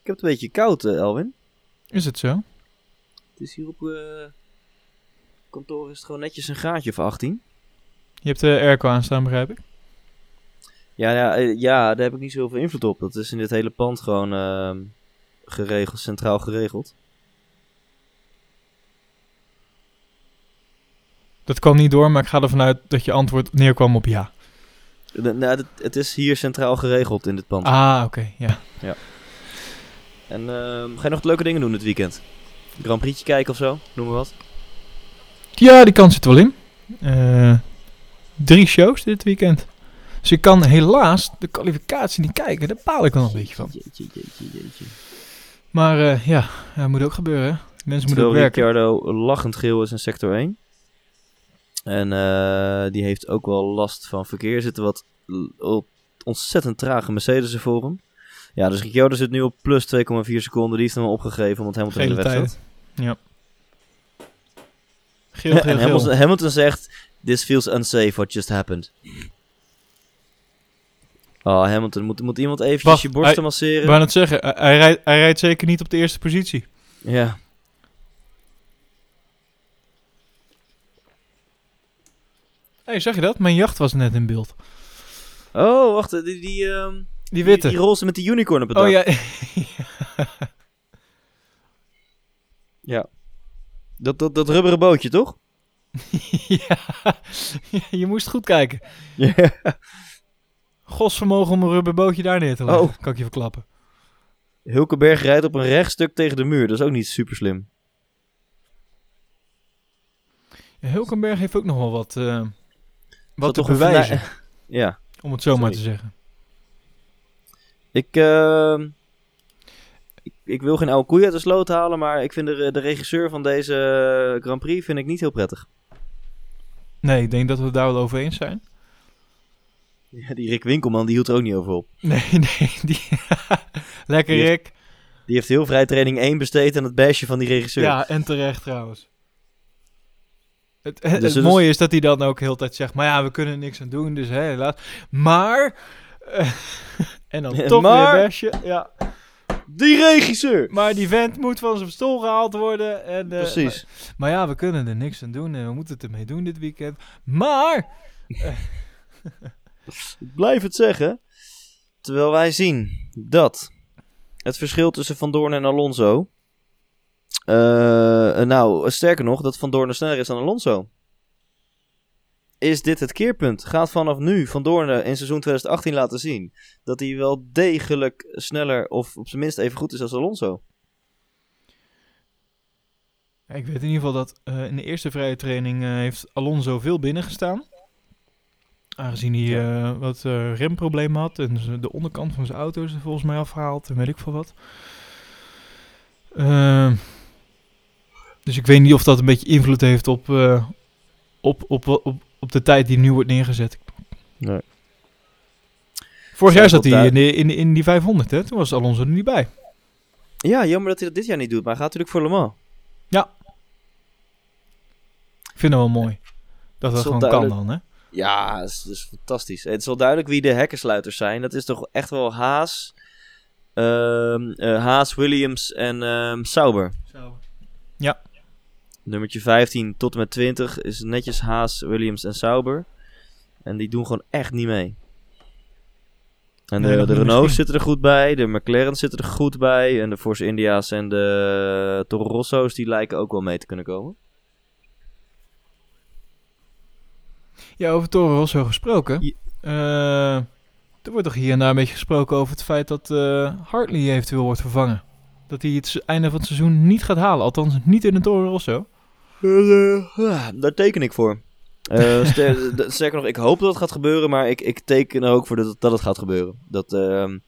Ik heb het een beetje koud, eh, Elwin. Is het zo? Het is hier op eh, kantoor is het gewoon netjes een graadje of 18. Je hebt de airco aanstaan, begrijp ik. Ja, ja, eh, ja, daar heb ik niet zoveel invloed op. Dat is in dit hele pand gewoon ehm, geregeld, centraal geregeld. Dat kwam niet door, maar ik ga ervan uit dat je antwoord neerkwam op ja. Nou, het, het is hier centraal geregeld in dit pand. Ah, oké, ja. En ehm, ga je nog leuke dingen doen dit weekend? Grand Prix'tje kijken of zo? Noem maar wat. Ja, die kans zit er wel in. Eh, drie shows dit weekend. Dus ik kan helaas de kwalificatie niet kijken. Daar baal ik wel een beetje van. Jeetje, jeetje, jeetje. Maar eh, ja, ja, moet ook gebeuren. hè. Mensen moeten ook werken. Ricciardo lachend geel is in sector 1. En eh, die heeft ook wel last van verkeer. Er zitten wat ontzettend trage Mercedes voor hem. Ja, dus Ricciardo zit nu op plus 2,4 seconden. Die heeft hem opgegeven omdat Hamilton in de Gele weg zat. Ja. Geel, geel, en geel. Hamilton, Hamilton zegt, this feels unsafe what just happened. Oh, Hamilton, moet, moet iemand eventjes Wacht, je borsten hij- masseren? Ik wou net zeggen, hij, hij rijdt, hij rijdt zeker niet op de eerste positie. Ja. Hé, hey, zag je dat? Mijn jacht was net in beeld. Oh, wacht, die, die, ehm, Die die, witte. die roze met die unicorn op het dak. oh ja. Ja. Dat, dat, dat rubberen bootje, toch? ja. Je moest goed kijken. Ja. Godsvermogen om een rubberbootje daar neer te leggen. Oh. Kan ik je verklappen. Hulkenberg rijdt op een rechtstuk tegen de muur. Dat is ook niet super slim. Ja, Hulkenberg heeft ook nog wel wat, eh, wat te bewijzen. Ja. Om het zo maar te zeggen. Ik, ehm, ik, ik wil geen oude koeien uit de sloot halen, maar ik vind de, de regisseur van deze eh, Grand Prix vind ik niet heel prettig. Nee, ik denk dat we het daar wel over eens zijn. Ja, die Rick Winkelman, die hield er ook niet over op. Nee, nee. Die Lekker Die heeft- Rick. Die heeft heel vrij training 1 besteed aan het basje van die regisseur. Ja, en terecht trouwens. Het, het, Dus het mooie is dat hij dan ook heel tijd zegt, maar ja, we kunnen niks aan doen, dus helaas. Maar, en dan toch Maar- weer besje, ja. Die regisseur! Maar die vent moet van zijn stoel gehaald worden. En, eh, Precies. Maar, maar ja, we kunnen er niks aan doen en we moeten het ermee doen dit weekend. Maar, Ik blijf het zeggen. Terwijl wij zien dat het verschil tussen Van Doorn en Alonso. eh, nou, sterker nog, dat Van Doorn sneller is dan Alonso. Is dit het keerpunt? Gaat vanaf nu Van Doorn in seizoen 2018 laten zien dat hij wel degelijk sneller of op zijn minst even goed is als Alonso? Ik weet in ieder geval dat eh, in de eerste vrije training eh, heeft Alonso veel binnengestaan. Aangezien hij eh, wat remproblemen had en de onderkant van zijn auto is er volgens mij afgehaald en weet ik veel wat. Ehm, dus ik weet niet of dat een beetje invloed heeft op, op, op, op, op de tijd die nu wordt neergezet. Nee. Vorig jaar zat hij in, de- in, in die 500, hè? Toen was Alonso er niet bij. Ja, jammer dat hij dat dit jaar niet doet, maar hij gaat natuurlijk voor Le Mans. Ik vind dat wel mooi. Dat dat gewoon kan dan, hè? Ja, dat is, dat is fantastisch. Het is wel duidelijk wie de hekkensluiters zijn. Dat is toch echt wel Haas, ehm, eh, Haas, Williams en ehm, Sauber. Nummertje 15 tot en met 20 is netjes Haas, Williams en Sauber. En die doen gewoon echt niet mee. En Nee, de, niet Renault zitten er goed bij, de McLaren zitten er goed bij. En de Force India's en de Toro Rosso's die lijken ook wel mee te kunnen komen. Ja, over Toro Rosso gesproken. Je- Eh, er wordt toch hier en daar een beetje gesproken over het feit dat eh, Hartley eventueel wordt vervangen. Dat hij het einde van het seizoen niet gaat halen. Althans, niet in de Toro Rosso. Ja, daar teken ik voor. D- sterker nog, ik hoop dat het gaat gebeuren, maar ik, ik teken er ook voor dat, het- dat het gaat gebeuren. Dat, ehm,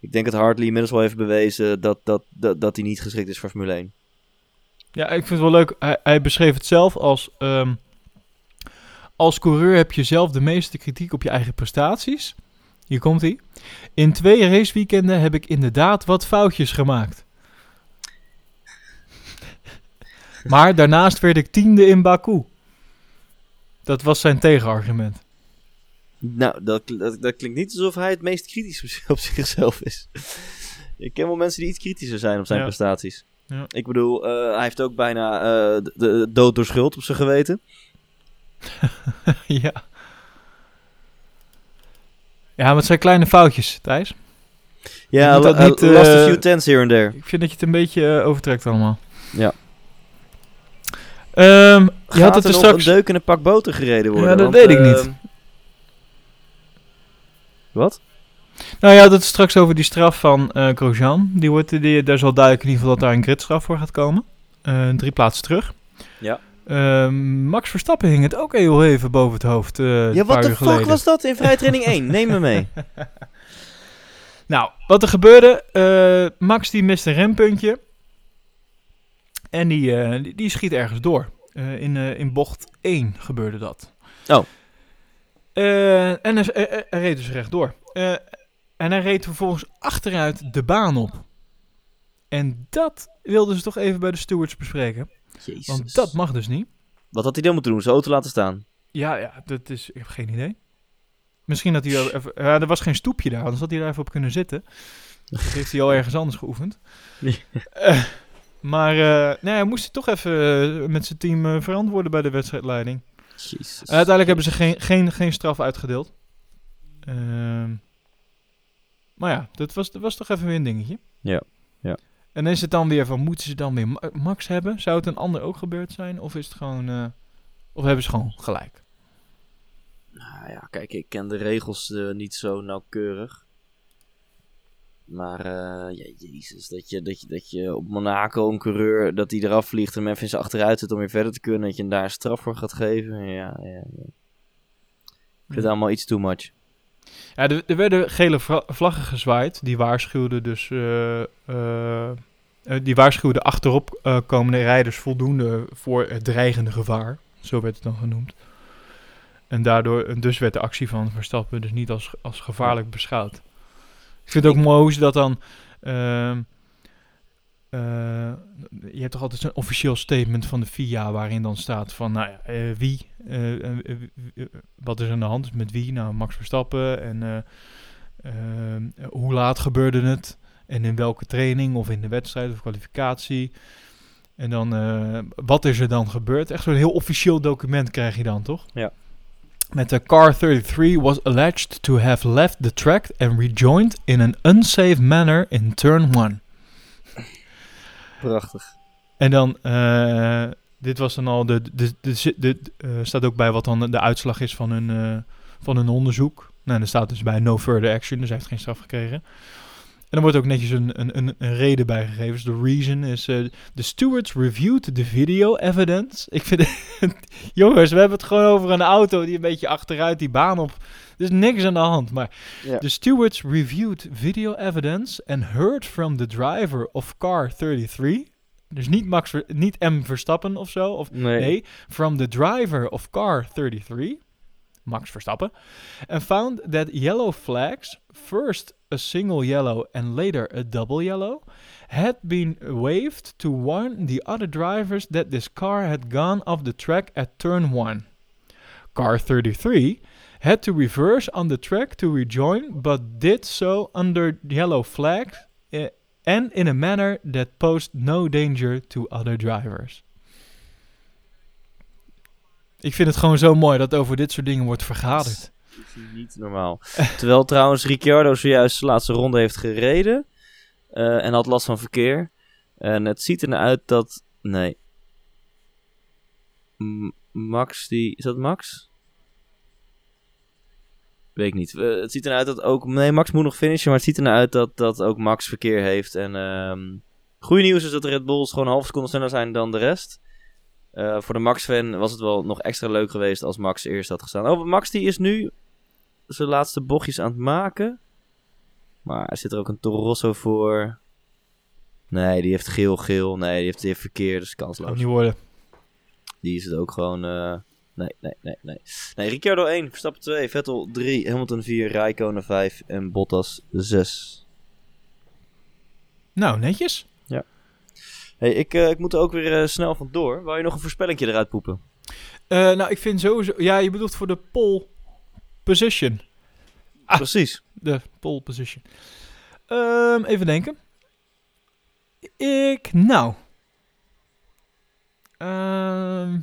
ik denk dat Hartley inmiddels wel heeft bewezen dat, dat, dat, dat hij niet geschikt is voor Formule 1. Ja, ik vind het wel leuk. Hij, hij beschreef het zelf als... ehm, als coureur heb je zelf de meeste kritiek op je eigen prestaties. Hier komt hij. In twee raceweekenden heb ik inderdaad wat foutjes gemaakt. Maar daarnaast werd ik tiende in Baku. Dat was zijn tegenargument. Nou, dat, dat, dat klinkt niet alsof hij het meest kritisch op zichzelf is. ik ken wel mensen die iets kritischer zijn op zijn Ja. prestaties. Ja. Ik bedoel, eh, hij heeft ook bijna eh, de, de dood door schuld op zijn geweten. ja. Ja, maar het zijn kleine foutjes, Thijs. Ja, la- niet, lost a eh, few tens here and there. Ik vind dat je het een beetje eh, overtrekt allemaal. Ja. Ehm, je had het er nog straks... een deuk in een pak boter gereden worden? Ja, dat weet ik niet. ehm, Wat? Nou ja, dat is straks over die straf van Grosjean. Die wordt, die, daar is wel duidelijk in ieder geval dat daar een gridstraf voor gaat komen. Eh, drie plaatsen terug. Ja. Ehm, Max Verstappen hing het ook heel even boven het hoofd. eh, Ja, wat de fuck geleden. was dat in vrijtraining 1? Neem me mee. Nou, wat er gebeurde, Max die mist een rempuntje. En die, eh, die, die schiet ergens door. Eh, in, eh, in bocht 1 gebeurde dat. Oh. En hij, hij- hij- hij reed dus rechtdoor. En hij reed vervolgens achteruit de baan op. En dat wilden ze toch even bij de stewards bespreken. Jezus. Want dat mag dus niet. Wat had hij dan moeten doen? Zijn auto laten staan? Ja, ja, dat is, ik heb geen idee. Misschien dat hij wel even... Ja, er was geen stoepje daar, anders had hij daar even op kunnen zitten. Dat heeft hij al ergens anders geoefend. Eh, maar eh, nee, hij moest toch even eh, met zijn team eh, verantwoorden bij de wedstrijdleiding. Jezus. Uiteindelijk hebben ze geen, geen, geen straf uitgedeeld. Ehm, maar ja, dat was, dat was toch even weer een dingetje. Ja, ja. En dan is het dan weer van, moeten ze dan weer Ma- Max hebben? Zou het een ander ook gebeurd zijn? Of is het gewoon... eh, of hebben ze gewoon gelijk? Nou ja, kijk, ik ken de regels eh, niet zo nauwkeurig. Maar, eh, ja, jezus, dat je, dat, je, dat je op Monaco een coureur, dat die eraf vliegt en zijn achteruit zit om weer verder te kunnen, dat je hem daar een straf voor gaat geven. Ja, ja, ja. Ik vind het allemaal iets too much. Ja, er, er werden gele vla- vlaggen gezwaaid. Die waarschuwden dus... eh, eh, die waarschuwden achterop komende rijders voldoende voor het dreigende gevaar. Zo werd het dan genoemd. En daardoor, dus werd de actie van Verstappen dus niet als, als gevaarlijk beschouwd. Ik vind het ook mooi hoe ze dat dan... ehm, eh, je hebt toch altijd zo'n officieel statement van de FIA waarin dan staat van, nou ja, eh, wie, eh, wat is aan de hand met wie? Nou, Max Verstappen en eh, ehm, hoe laat gebeurde het en in welke training of in de wedstrijd of kwalificatie. En dan, wat is er dan gebeurd? Echt zo'n heel officieel document krijg je dan, toch? Ja. Met de car 33 was alleged to have left the track and rejoined in an unsafe manner in turn 1. Prachtig. En dan, eh, dit was dan al, de, de, de, eh, staat ook bij wat dan de uitslag is van hun, eh, van hun onderzoek. Nou, er staat dus bij no further action, dus hij heeft geen straf gekregen. En er wordt ook netjes een, een, een, een reden bij gegeven. Dus de reason is, eh the stewards reviewed the video evidence. Ik vind jongens, we hebben het gewoon over een auto die een beetje achteruit die baan op. Er is niks aan de hand, maar Ja. The stewards reviewed video evidence and heard from the driver of car 33. Dus niet, Max, niet M. Verstappen of zo. Of, Nee. nee, from the driver of car 33. Max Verstappen. And found that yellow flags, first a single yellow and later a double yellow, had been waved to warn the other drivers that this car had gone off the track at turn 1. Car 33 had to reverse on the track to rejoin, but did so under yellow flags eh, and in a manner that posed no danger to other drivers. Ik vind het gewoon zo mooi dat over dit soort dingen wordt vergaderd. Niet normaal. Terwijl trouwens Ricciardo zojuist de laatste ronde heeft gereden. eh, en had last van verkeer. En het ziet er uit dat... Nee. Max die... Is dat Max? Weet ik niet. Eh, het ziet er uit dat ook... Nee, Max moet nog finishen. Maar het ziet er uit dat, dat ook Max verkeer heeft. En ehm goede nieuws is dat Red Bulls gewoon een halve seconde sneller zijn dan de rest. Eh, voor de Max-fan was het wel nog extra leuk geweest als Max eerst had gestaan. Oh, Max die is nu zijn laatste bochtjes aan het maken. Maar er zit er ook een Toro Rosso voor. Nee, die heeft geel-geel. Nee, die heeft, die heeft verkeer, dus Kan kansloos. niet worden. Die is het ook gewoon... eh, nee, nee, nee, nee. Nee, Ricciardo 1, Verstappen 2, Vettel 3, Hamilton 4, Raikkonen 5 en Bottas 6. Nou, netjes. Hey, ik, eh, ik moet er ook weer eh, snel vandoor. Wou je nog een voorspellingje eruit poepen? Eh, nou, ik vind sowieso... Ja, je bedoelt voor de pole position. Ah. Precies. De pole position. Ehm, even denken. Ik, nou. Ehm,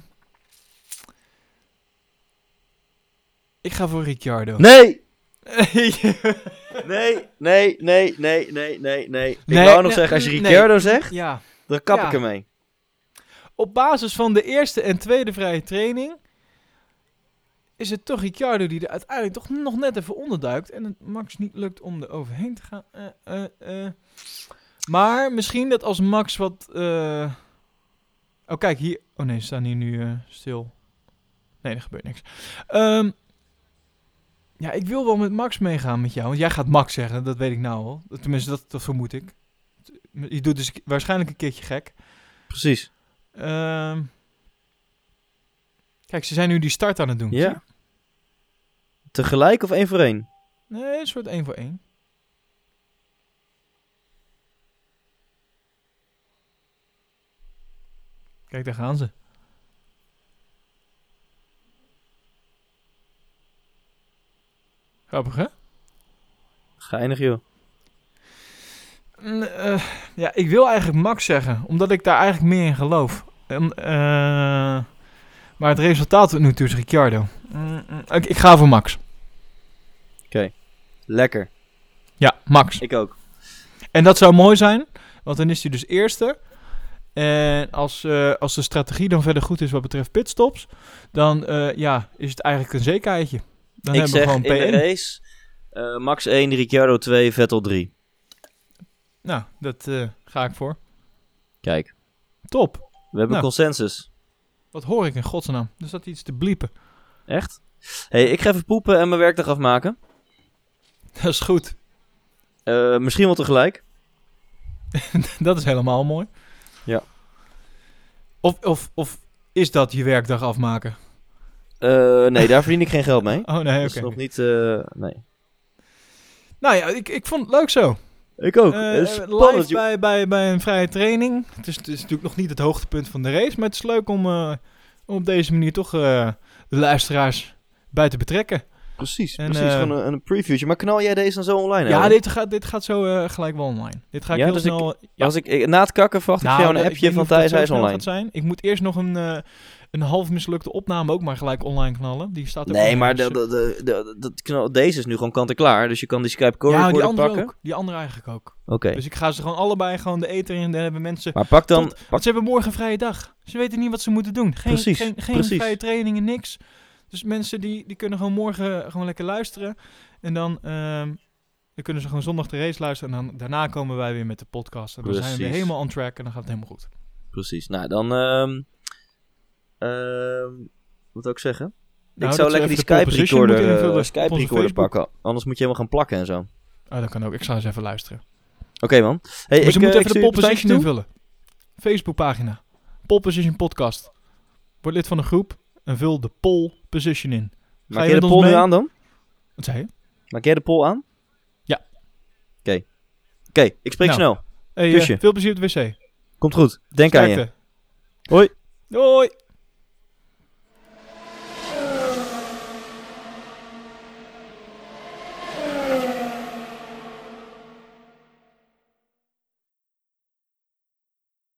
ik ga voor Ricciardo. Nee! Nee, nee, nee, nee, nee, nee, nee. Ik Nee, wou nog nee, zeggen, als je nee. Ricciardo zegt, ja. Dan kap Ja. ik ermee. Op basis van de eerste en tweede vrije training is het toch Ricciardo die er uiteindelijk toch nog net even onderduikt en het Max niet lukt om er overheen te gaan. Eh, eh, eh. Maar misschien dat als Max wat. eh, Oh, kijk hier. Oh nee, ze staan hier nu eh, stil. Nee, er gebeurt niks. Ehm, Ja, ik wil wel met Max meegaan met jou. Want jij gaat Max zeggen, dat weet ik nou al. Tenminste, dat, dat vermoed ik. Je doet dus waarschijnlijk een keertje gek. Precies. Ehm, kijk, ze zijn nu die start aan het doen. Ja. Tegelijk of één voor één? Nee, een soort één voor één. Kijk, daar gaan ze. Grappig, hè? Geinig, joh. Eh, ja, ik wil eigenlijk Max zeggen, omdat ik daar eigenlijk meer in geloof. En, eh, maar het resultaat tot nu toe is Ricciardo. Mm, mm, ik, ik ga voor Max. Lekker. Ja, Max. Ik ook. En dat zou mooi zijn, want dan is hij dus eerste. En als, eh, als de strategie dan verder goed is wat betreft pitstops, dan ja, is het eigenlijk een zekerheidje. Dan ik hebben zeg we in gewoon de PN. race eh, Max 1, Ricciardo 2, Vettel 3. Nou, dat eh, ga ik voor. Kijk, Top. we hebben Nou. consensus. Wat hoor ik in godsnaam? Er staat iets te bliepen. Echt? hey, ik ga even poepen en mijn werkdag afmaken. Dat is goed. Eh, misschien wel tegelijk. dat is helemaal mooi. Ja. Of, of, of is dat je werkdag afmaken? Eh, nee, daar verdien ik geen geld mee. Oh nee, Dat oké. is nog niet... nee. Nou ja, ik, ik vond het leuk zo. Ik ook. Spannend, live bij, bij, bij een vrije training. Het is, het is natuurlijk nog niet het hoogtepunt van de race, maar het is leuk om, eh, om op deze manier toch de luisteraars bij te betrekken. Precies, En, precies. Gewoon een, een previewtje. Maar knal jij deze dan zo online? Ja, dit gaat, dit gaat zo gelijk wel online. Dit ga ik Ja, heel dus ik- snel... ja. Als ik, ik- na het kakken verwacht ik van jou nou, een ik appje van Thijs, hij is online. gaat zijn. Ik moet eerst nog een, een half mislukte opname ook maar gelijk online knallen. Die staat ook Nee, maar de, de, de, dat knal- deze is nu gewoon kant-en-klaar. Dus je kan die Skype core ja, die andere pakken. ook. Die andere eigenlijk ook. Oké. Dus ik ga ze gewoon allebei gewoon de eten in. Dan hebben mensen... Maar pak dan... Tot- Pak, Want ze hebben morgen een vrije dag. Ze weten niet wat ze moeten doen. Geen, Precies, geen, geen precies. vrije trainingen, niks. Dus mensen die, die kunnen gewoon morgen gewoon lekker luisteren. En dan, ehm, dan kunnen ze gewoon zondag de race luisteren. En dan, daarna komen wij weer met de podcast. En dan zijn we helemaal on track. En dan gaat het helemaal goed. precies. Nou, dan... ehm ehm wat wil ik zeggen? Nou, ik dat zou lekker die Skype recorder, eh, invullen Skype recorder pakken. Anders moet je helemaal gaan plakken en zo. Oké Ah, dat kan ook. Ik zal eens even luisteren. man. Hey, maar ik, ze eh, moeten ik even de pole position invullen. Facebookpagina. Pole position podcast. Word lid van een groep en vul de pole position in. Ga Maak je jij de poll nu aan dan? Wat zei je? Maak jij de poll aan? Ja. Oké. Oké, ik spreek Nou. snel. Hey, eh, veel plezier op de wc. Komt goed. Denk aan je. Hoi. Doei.